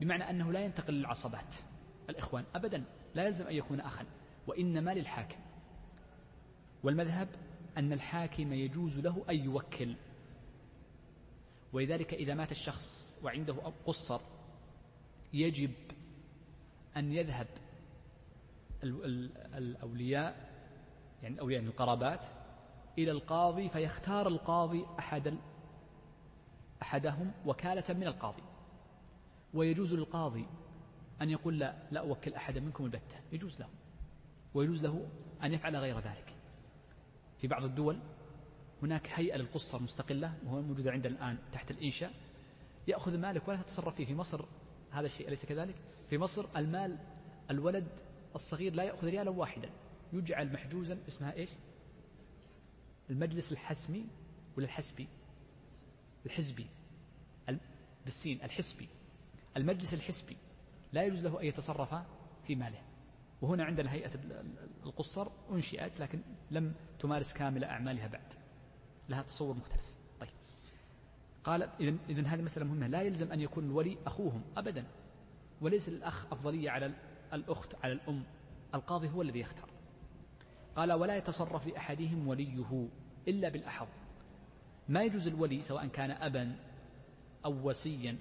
بمعنى أنه لا ينتقل للعصبات. الإخوان أبدا لا يلزم أن يكون أخا وإنما للحاكم. والمذهب أن الحاكم يجوز له أن يوكل. ولذلك إذا مات الشخص وعنده قصر يجب أن يذهب الأولياء يعني أولياء القرابات إلى القاضي فيختار القاضي أحد أحدهم وكالة من القاضي. ويجوز للقاضي أن يقول لا لا أوكل أحدا منكم البتة. يجوز له. ويجوز له أن يفعل غير ذلك. في بعض الدول هناك هيئة للقصة مستقلة وهو موجودة عندنا الآن تحت الإنشاء. يأخذ مالك ولا تتصرف فيه. في مصر هذا الشيء أليس كذلك؟ في مصر المال الولد الصغير لا يأخذ ريالا واحدا. يجعل محجوزا اسمها إيش؟ المجلس الحسمي ولا الحسبي؟ الحزبي. بالسين الحسبي. المجلس الحسبي لا يجوز له أن يتصرف في ماله. وهنا عندنا هيئة القصر أنشئت لكن لم تمارس كامل أعمالها بعد. لها تصور مختلف. طيب. قال إذن هذه مسألة مهمة. لا يلزم أن يكون الولي أخوهم أبدا. وليس للأخ أفضلية على الأخت على الأم. القاضي هو الذي يختار. قال ولا يتصرف لأحدهم وليه إلا بالأحظ. ما يجوز الولي سواء كان أبا أو وسيا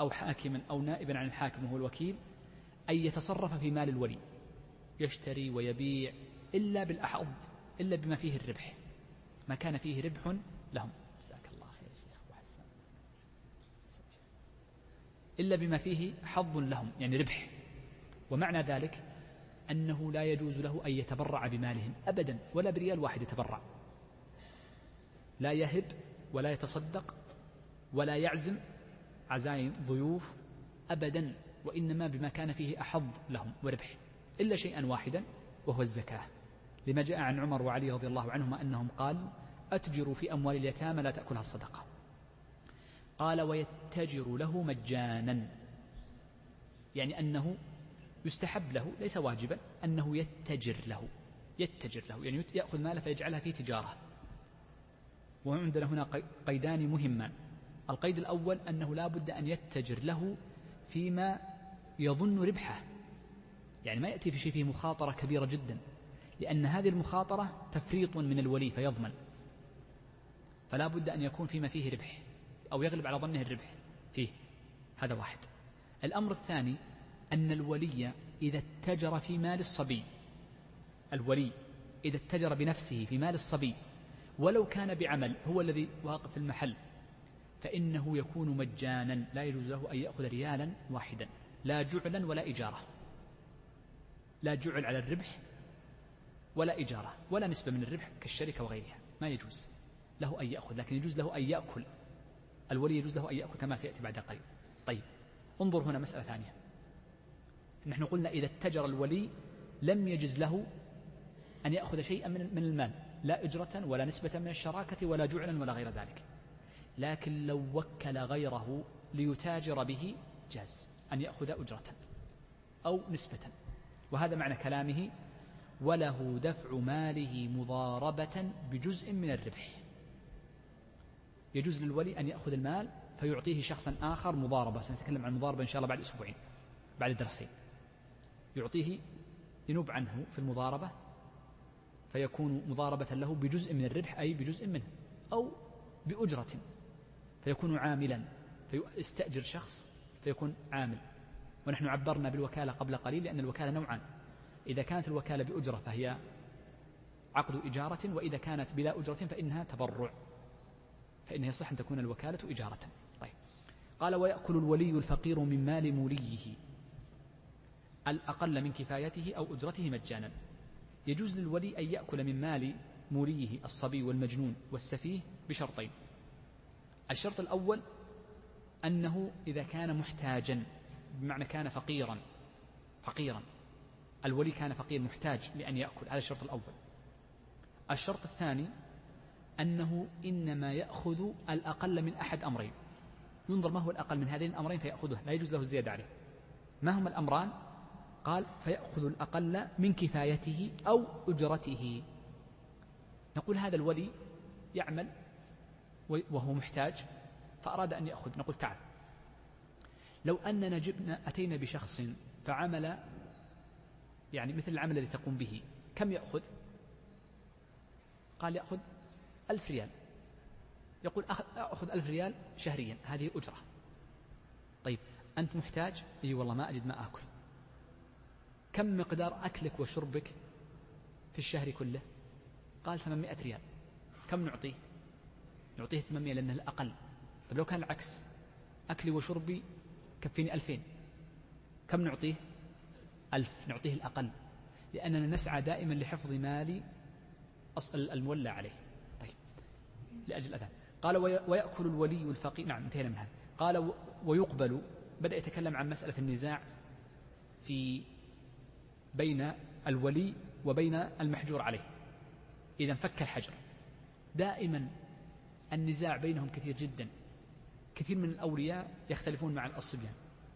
أو حاكما أو نائبا عن الحاكم وهو الوكيل أن يتصرف في مال الولي. يشتري ويبيع إلا بالأحظ إلا بما فيه الربح. ما كان فيه ربح لهم. جزاك الله خير شيخ وحسن إلا بما فيه حظ لهم يعني ربح. ومعنى ذلك أنه لا يجوز له أن يتبرع بمالهم أبدا ولا بريال واحد يتبرع. لا يهب ولا يتصدق ولا يعزم عزايم ضيوف أبدا وإنما بما كان فيه أحظ لهم وربح إلا شيئا واحدا وهو الزكاة. لما جاء عن عمر وعلي رضي الله عنهما أنهم قال أتجروا في أموال اليتامى لا تأكلها الصدقة. قال ويتجر له مجانا يعني أنه يستحب له ليس واجبا أنه يتجر له يتجر له يعني يأخذ ماله فيجعلها في تجارة. وعندنا هنا قيدان مهمان. القيد الأول أنه لا بد أن يتجر له فيما يظن ربحه. يعني ما يأتي في شيء فيه مخاطرة كبيرة جدا لأن هذه المخاطرة تفريط من الولي فيضمن. فلا بد أن يكون فيما فيه ربح أو يغلب على ظنه الربح فيه. هذا واحد. الأمر الثاني أن الولي إذا اتجر في مال الصبي الولي إذا اتجر بنفسه في مال الصبي ولو كان بعمل هو الذي واقف في المحل فإنه يكون مجانا لا يجوز له أن يأخذ ريالا واحدا لا جعلا ولا إجارة لا جعل على الربح ولا إجارة ولا نسبة من الربح كالشركة وغيرها ما يجوز له أن يأخذ لكن يجوز له أن يأكل الولي يجوز له أن يأكل كما سيأتي بعد قليل. طيب انظر هنا مسألة ثانية. نحن قلنا إذا اتجر الولي لم يجز له أن يأخذ شيئا من المال لا إجرة ولا نسبة من الشراكة ولا جعلا ولا غير ذلك. لكن لو وكل غيره ليتاجر به جاز أن يأخذ أجرة أو نسبة. وهذا معنى كلامه وله دفع ماله مضاربة بجزء من الربح. يجوز للولي أن يأخذ المال فيعطيه شخصا آخر مضاربة. سنتكلم عن المضاربة إن شاء الله بعد أسبوعين بعد درسين. يعطيه ينوب عنه في المضاربة فيكون مضاربة له بجزء من الربح أي بجزء منه أو بأجرة فيكون عاملا فيستأجر شخص فيكون عامل. ونحن عبرنا بالوكالة قبل قليل لأن الوكالة نوعان إذا كانت الوكالة بأجرة فهي عقد إجارة وإذا كانت بلا أجرة فإنها تبرع. فإنه يصح أن تكون الوكالة إجارة. طيب. قال ويأكل الولي الفقير من مال موليه. الأقل من كفايته أو أجرته مجانا. يجوز للولي أن يأكل من مال موليه الصبي والمجنون والسفيه بشرطين. الشرط الأول أنه إذا كان محتاجا بمعنى كان فقيرا فقيرا. الولي كان فقير محتاج لأن يأكل هذا الشرط الأول. الشرط الثاني أنه إنما يأخذ الأقل من أحد أمرين. ينظر ما هو الأقل من هذين الأمرين فيأخذه لا يجوز له الزيادة عليه. ما هما الأمران؟ قال فيأخذ الأقل من كفايته أو أجرته. نقول هذا الولي يعمل وهو محتاج فأراد أن يأخذ. نقول تعال. لو أننا جبنا أتينا بشخص فعمل يعني مثل العمل الذي تقوم به كم يأخذ؟ قال يأخذ ألف ريال. يقول أخذ ألف ريال شهريا هذه أجرة. طيب أنت محتاج؟ أي والله ما أجد ما آكل. كم مقدار أكلك وشربك في الشهر كله؟ قال 800 ريال. كم نعطيه؟ نعطيه 800 لأنه الأقل. طيب لو كان العكس أكلي وشربي كفيني ألفين. كم نعطيه؟ ألف. نعطيه الأقل. لأننا نسعى دائما لحفظ مال المولى عليه. طيب لأجل الأذان. قال ويأكل الولي الفقير. نعم انتهينا من هذا. قال ويقبل. بدأ يتكلم عن مسألة النزاع في بين الولي وبين المحجور عليه. إذا انفك الحجر. دائما النزاع بينهم كثير جدا. كثير من الأولياء يختلفون مع الصبيان.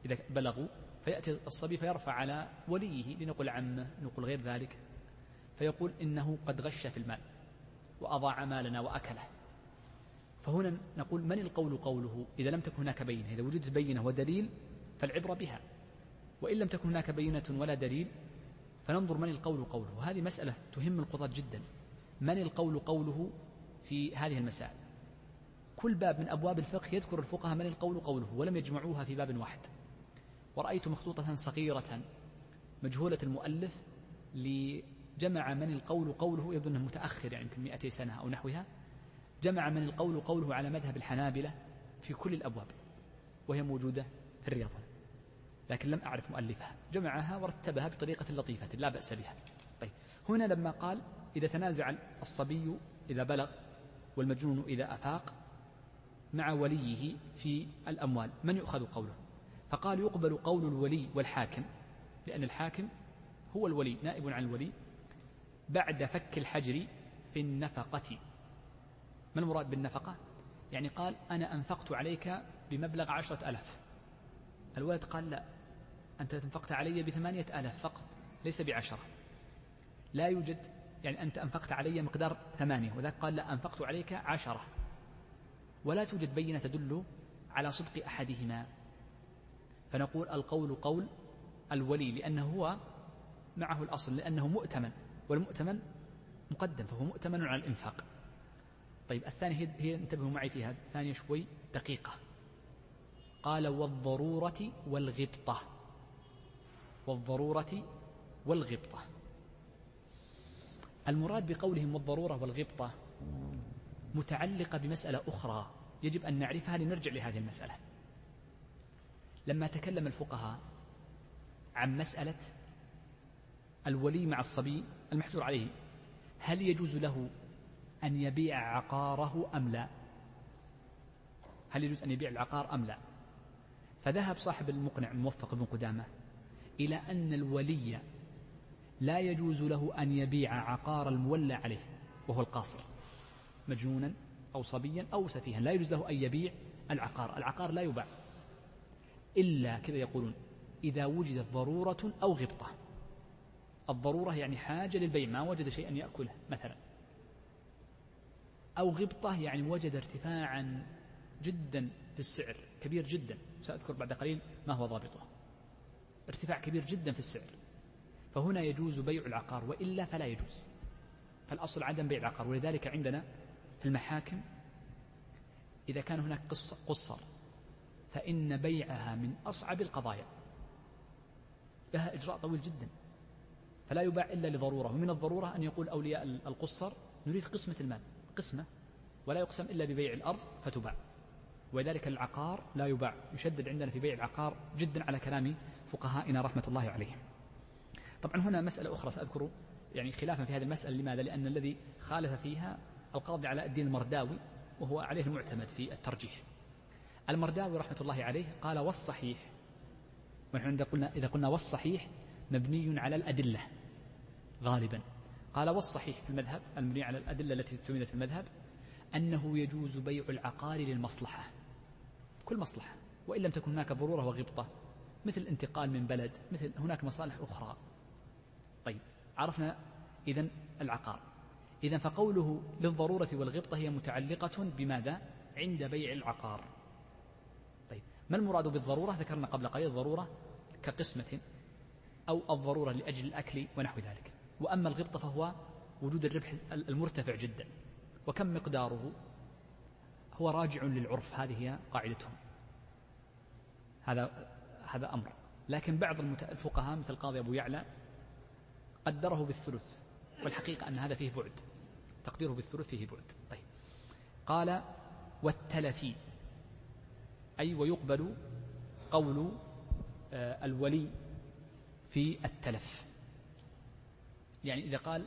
إذا بلغوا فيأتي الصبي فيرفع على وليه لنقل عمه نقول غير ذلك. فيقول إنه قد غش في المال وأضاع مالنا وأكله. فهنا نقول من القول قوله إذا لم تكن هناك بينة؟ إذا وجدت بينة ودليل فالعبرة بها. وإن لم تكن هناك بينة ولا دليل فننظر من القول قوله. وهذه مسألة تهم القضاة جدا. من القول قوله في هذه المسائل؟ كل باب من أبواب الفقه يذكر الفقهاء من القول قوله ولم يجمعوها في باب واحد. ورأيت مخطوطة صغيرة مجهولة المؤلف لجمع من القول قوله يبدو أنه متأخر يعني يمكن 200 سنة أو نحوها جمع من القول قوله على مذهب الحنابلة في كل الأبواب وهي موجودة في الرياض لكن لم أعرف مؤلفها. جمعها ورتبها بطريقة لطيفة لا بأس بها. طيب هنا لما قال إذا تنازع الصبي إذا بلغ والمجنون إذا أفاق مع وليه في الأموال من يؤخذ قوله؟ فقال يقبل قول الولي والحاكم لأن الحاكم هو الولي نائب عن الولي بعد فك الحجر في النفقة. ما المراد بالنفقة؟ يعني قال أنا أنفقت عليك بمبلغ عشرة ألاف الولد قال لا. أنت أنفقت علي بثمانية ألاف فقط ليس بعشرة. لا يوجد يعني أنت أنفقت علي مقدار ثمانية وذاك قال لا أنفقت عليك عشرة. ولا توجد بينة تدل على صدق أحدهما. فنقول القول قول الولي لأنه هو معه الأصل لأنه مؤتمن والمؤتمن مقدم فهو مؤتمن على الإنفاق. طيب الثانية هي انتبهوا معي فيها الثانية شوي دقيقة. قال والضرورة والغبطة. والضرورة والغبطة. المراد بقولهم والضرورة والغبطة متعلقة بمسألة أخرى يجب أن نعرفها لنرجع لهذه المسألة. لما تكلم الفقهاء عن مسألة الولي مع الصبي المحجور عليه هل يجوز له أن يبيع عقاره أم لا؟ هل يجوز أن يبيع العقار أم لا؟ فذهب صاحب المقنع الموفق بن قدامة إلى أن الولي لا يجوز له أن يبيع عقار المولى عليه وهو القاصر مجنونا أو صبيا أو سفيها لا يجوز له أن يبيع العقار العقار لا يباع. إلا كذا يقولون إذا وجدت ضرورة أو غبطة. الضرورة يعني حاجة للبيع ما وجد شيئا يأكله مثلا. أو غبطة يعني وجد ارتفاعا جدا في السعر كبير جدا. سأذكر بعد قليل ما هو ضابطه. ارتفاع كبير جدا في السعر. فهنا يجوز بيع العقار وإلا فلا يجوز. فالأصل عدم بيع العقار. ولذلك عندنا في المحاكم إذا كان هناك قصر فإن بيعها من أصعب القضايا. لها إجراء طويل جدا. فلا يباع إلا لضرورة. ومن الضرورة أن يقول أولياء القصر نريد قسمة المال. قسمة. ولا يقسم إلا ببيع الأرض فتباع. ولذلك العقار لا يباع يشدد عندنا في بيع العقار جدا على كلام فقهائنا رحمة الله عليهم. طبعا هنا مسألة أخرى سأذكر يعني خلافا في هذه المسألة لماذا؟ لأن الذي خالف فيها القاضي علاء الدين المرداوي وهو عليه المعتمد في الترجيح. المرداوي رحمة الله عليه قال والصحيح ونحن إذا قلنا, إذا قلنا والصحيح مبني على الأدلة غالبا. قال والصحيح في المذهب المبني على الأدلة التي اعتمدت في المذهب أنه يجوز بيع العقار للمصلحة. كل مصلحة وإن لم تكن هناك ضرورة وغبطة مثل الانتقال من بلد مثل هناك مصالح أخرى. طيب عرفنا إذا العقار. إذا فقوله للضرورة والغبطة هي متعلقة بماذا؟ عند بيع العقار. طيب ما المراد بالضرورة؟ ذكرنا قبل قليل الضرورة كقسمة أو الضرورة لأجل الأكل ونحو ذلك. وأما الغبطة فهو وجود الربح المرتفع جدا وكم مقداره؟ هو راجع للعرف هذه هي قاعدتهم. هذا هذا أمر. لكن بعض الفقهاء مثل القاضي أبو يعلى قدره بالثلث والحقيقة أن هذا فيه بعد. تقديره بالثلث فيه بعد. طيب. قال والتلفي أي ويقبل قول آه، الولي في التلف. يعني إذا قال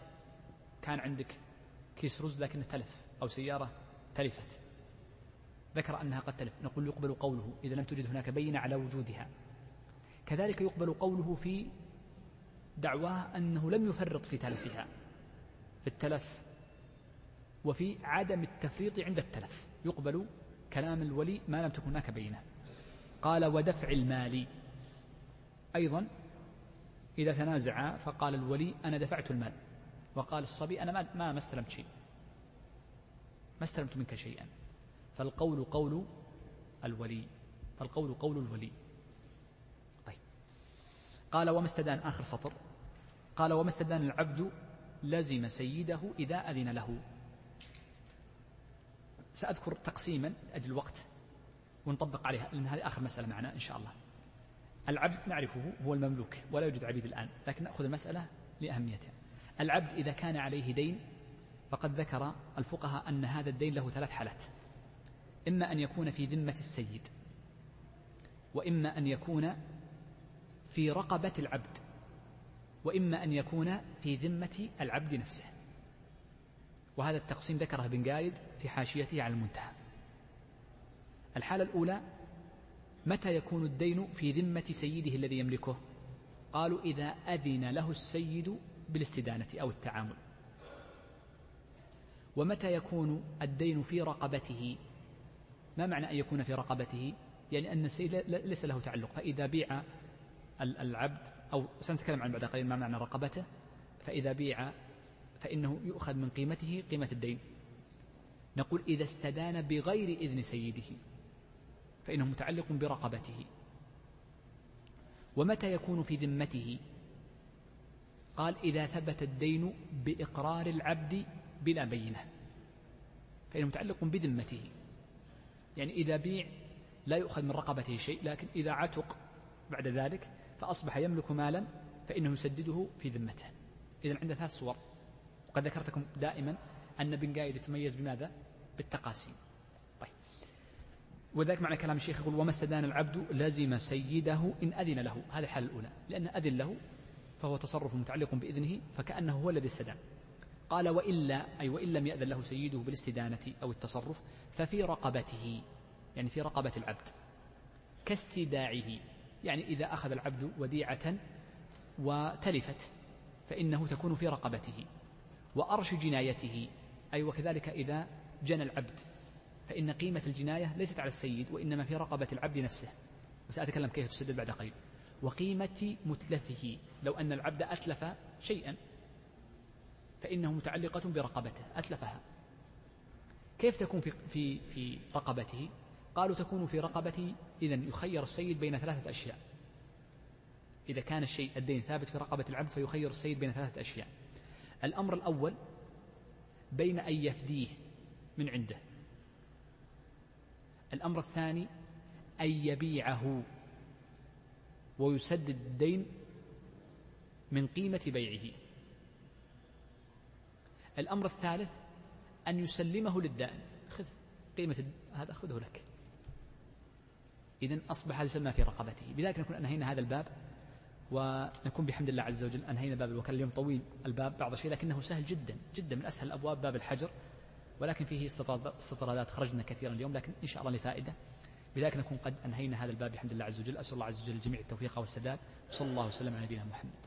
كان عندك كيس رز لكنه تلف أو سيارة تلفت. ذكر أنها قد تلف. نقول يقبل قوله إذا لم توجد هناك بينة على وجودها. كذلك يقبل قوله في دعواه أنه لم يفرط في تلفها في التلف وفي عدم التفريط عند التلف. يقبل كلام الولي ما لم تكن هناك بينة. قال ودفع المال أيضا إذا تنازعا فقال الولي أنا دفعت المال وقال الصبي أنا ما ما استلمت شيء. ما استلمت منك شيئا فالقول قول الولي فالقول قول الولي. طيب. قال وما استدان آخر سطر؟ قال وما استدان العبد لزم سيده إذا أذن له. سأذكر تقسيما أجل الوقت ونطبق عليها لأن هذه آخر مسألة معنا إن شاء الله. العبد نعرفه هو المملوك ولا يوجد عبيد الآن لكن نأخذ المسألة لأهميتها. العبد إذا كان عليه دين فقد ذكر الفقهاء أن هذا الدين له ثلاث حالات. إما أن يكون في ذمة السيد وإما أن يكون في رقبة العبد وإما أن يكون في ذمة العبد نفسه. وهذا التقسيم ذكره ابن قايد في حاشيته على المنتهى. الحالة الأولى متى يكون الدين في ذمة سيده الذي يملكه؟ قالوا إذا أذن له السيد بالاستدانة أو التعامل. ومتى يكون الدين في رقبته؟ ما معنى أن يكون في رقبته؟ يعني أن السيد ليس له تعلق. فإذا بيع العبد أو سنتكلم عن بعد قليل ما معنى رقبته. فإذا بيع فإنه يؤخذ من قيمته قيمة الدين. نقول إذا استدان بغير إذن سيده فإنه متعلق برقبته. ومتى يكون في ذمته؟ قال إذا ثبت الدين بإقرار العبد بلا بينة فإنه متعلق بذمته. يعني إذا بيع لا يؤخذ من رقبته شيء لكن إذا عتق بعد ذلك فأصبح يملك مالا فإنه يسدده في ذمته. إذا عنده ثلاث صور. وقد ذكرت لكم دائما أن بن قايد يتميز بماذا؟ بالتقاسيم. طيب. وذلك معنى كلام الشيخ يقول وما استدان العبد لزم سيده إن أذن له. هذه الحالة الأولى. لأن أذن له فهو تصرف متعلق بإذنه فكأنه هو الذي استدان. قال وإلا أي وإن لم يأذن له سيده بالاستدانة أو التصرف ففي رقبته يعني في رقبة العبد كاستداعه يعني إذا أخذ العبد وديعة وتلفت فإنه تكون في رقبته وأرش جنايته أي وكذلك إذا جنى العبد فإن قيمة الجناية ليست على السيد وإنما في رقبة العبد نفسه. وسأتكلم كيف تسدد بعد قليل. وقيمة متلفه لو أن العبد أتلف شيئا فإنه متعلقة برقبته. أتلفها. كيف تكون في في في رقبته؟ قالوا تكون في رقبته إذا يخير السيد بين ثلاثة أشياء. إذا كان الشيء الدين ثابت في رقبة العبد فيخير السيد بين ثلاثة أشياء. الأمر الأول بين أن يفديه من عنده. الأمر الثاني أن يبيعه ويسدد الدين من قيمة بيعه. الأمر الثالث أن يسلمه للدائن. خذ قيمة هذا خذه لك. إذا أصبح هذا في رقبته. بذلك نكون أنهينا هذا الباب ونكون بحمد الله عز وجل أنهينا باب الوكالة. اليوم طويل الباب بعض الشيء لكنه سهل جدا جدا من أسهل الأبواب باب الحجر. ولكن فيه استطرادات خرجنا كثيرا اليوم لكن إن شاء الله لفائدة. بذلك نكون قد أنهينا هذا الباب بحمد الله عز وجل. أسأل الله عز وجل الجميع التوفيق والسداد. وصلى الله وسلم على نبينا محمد.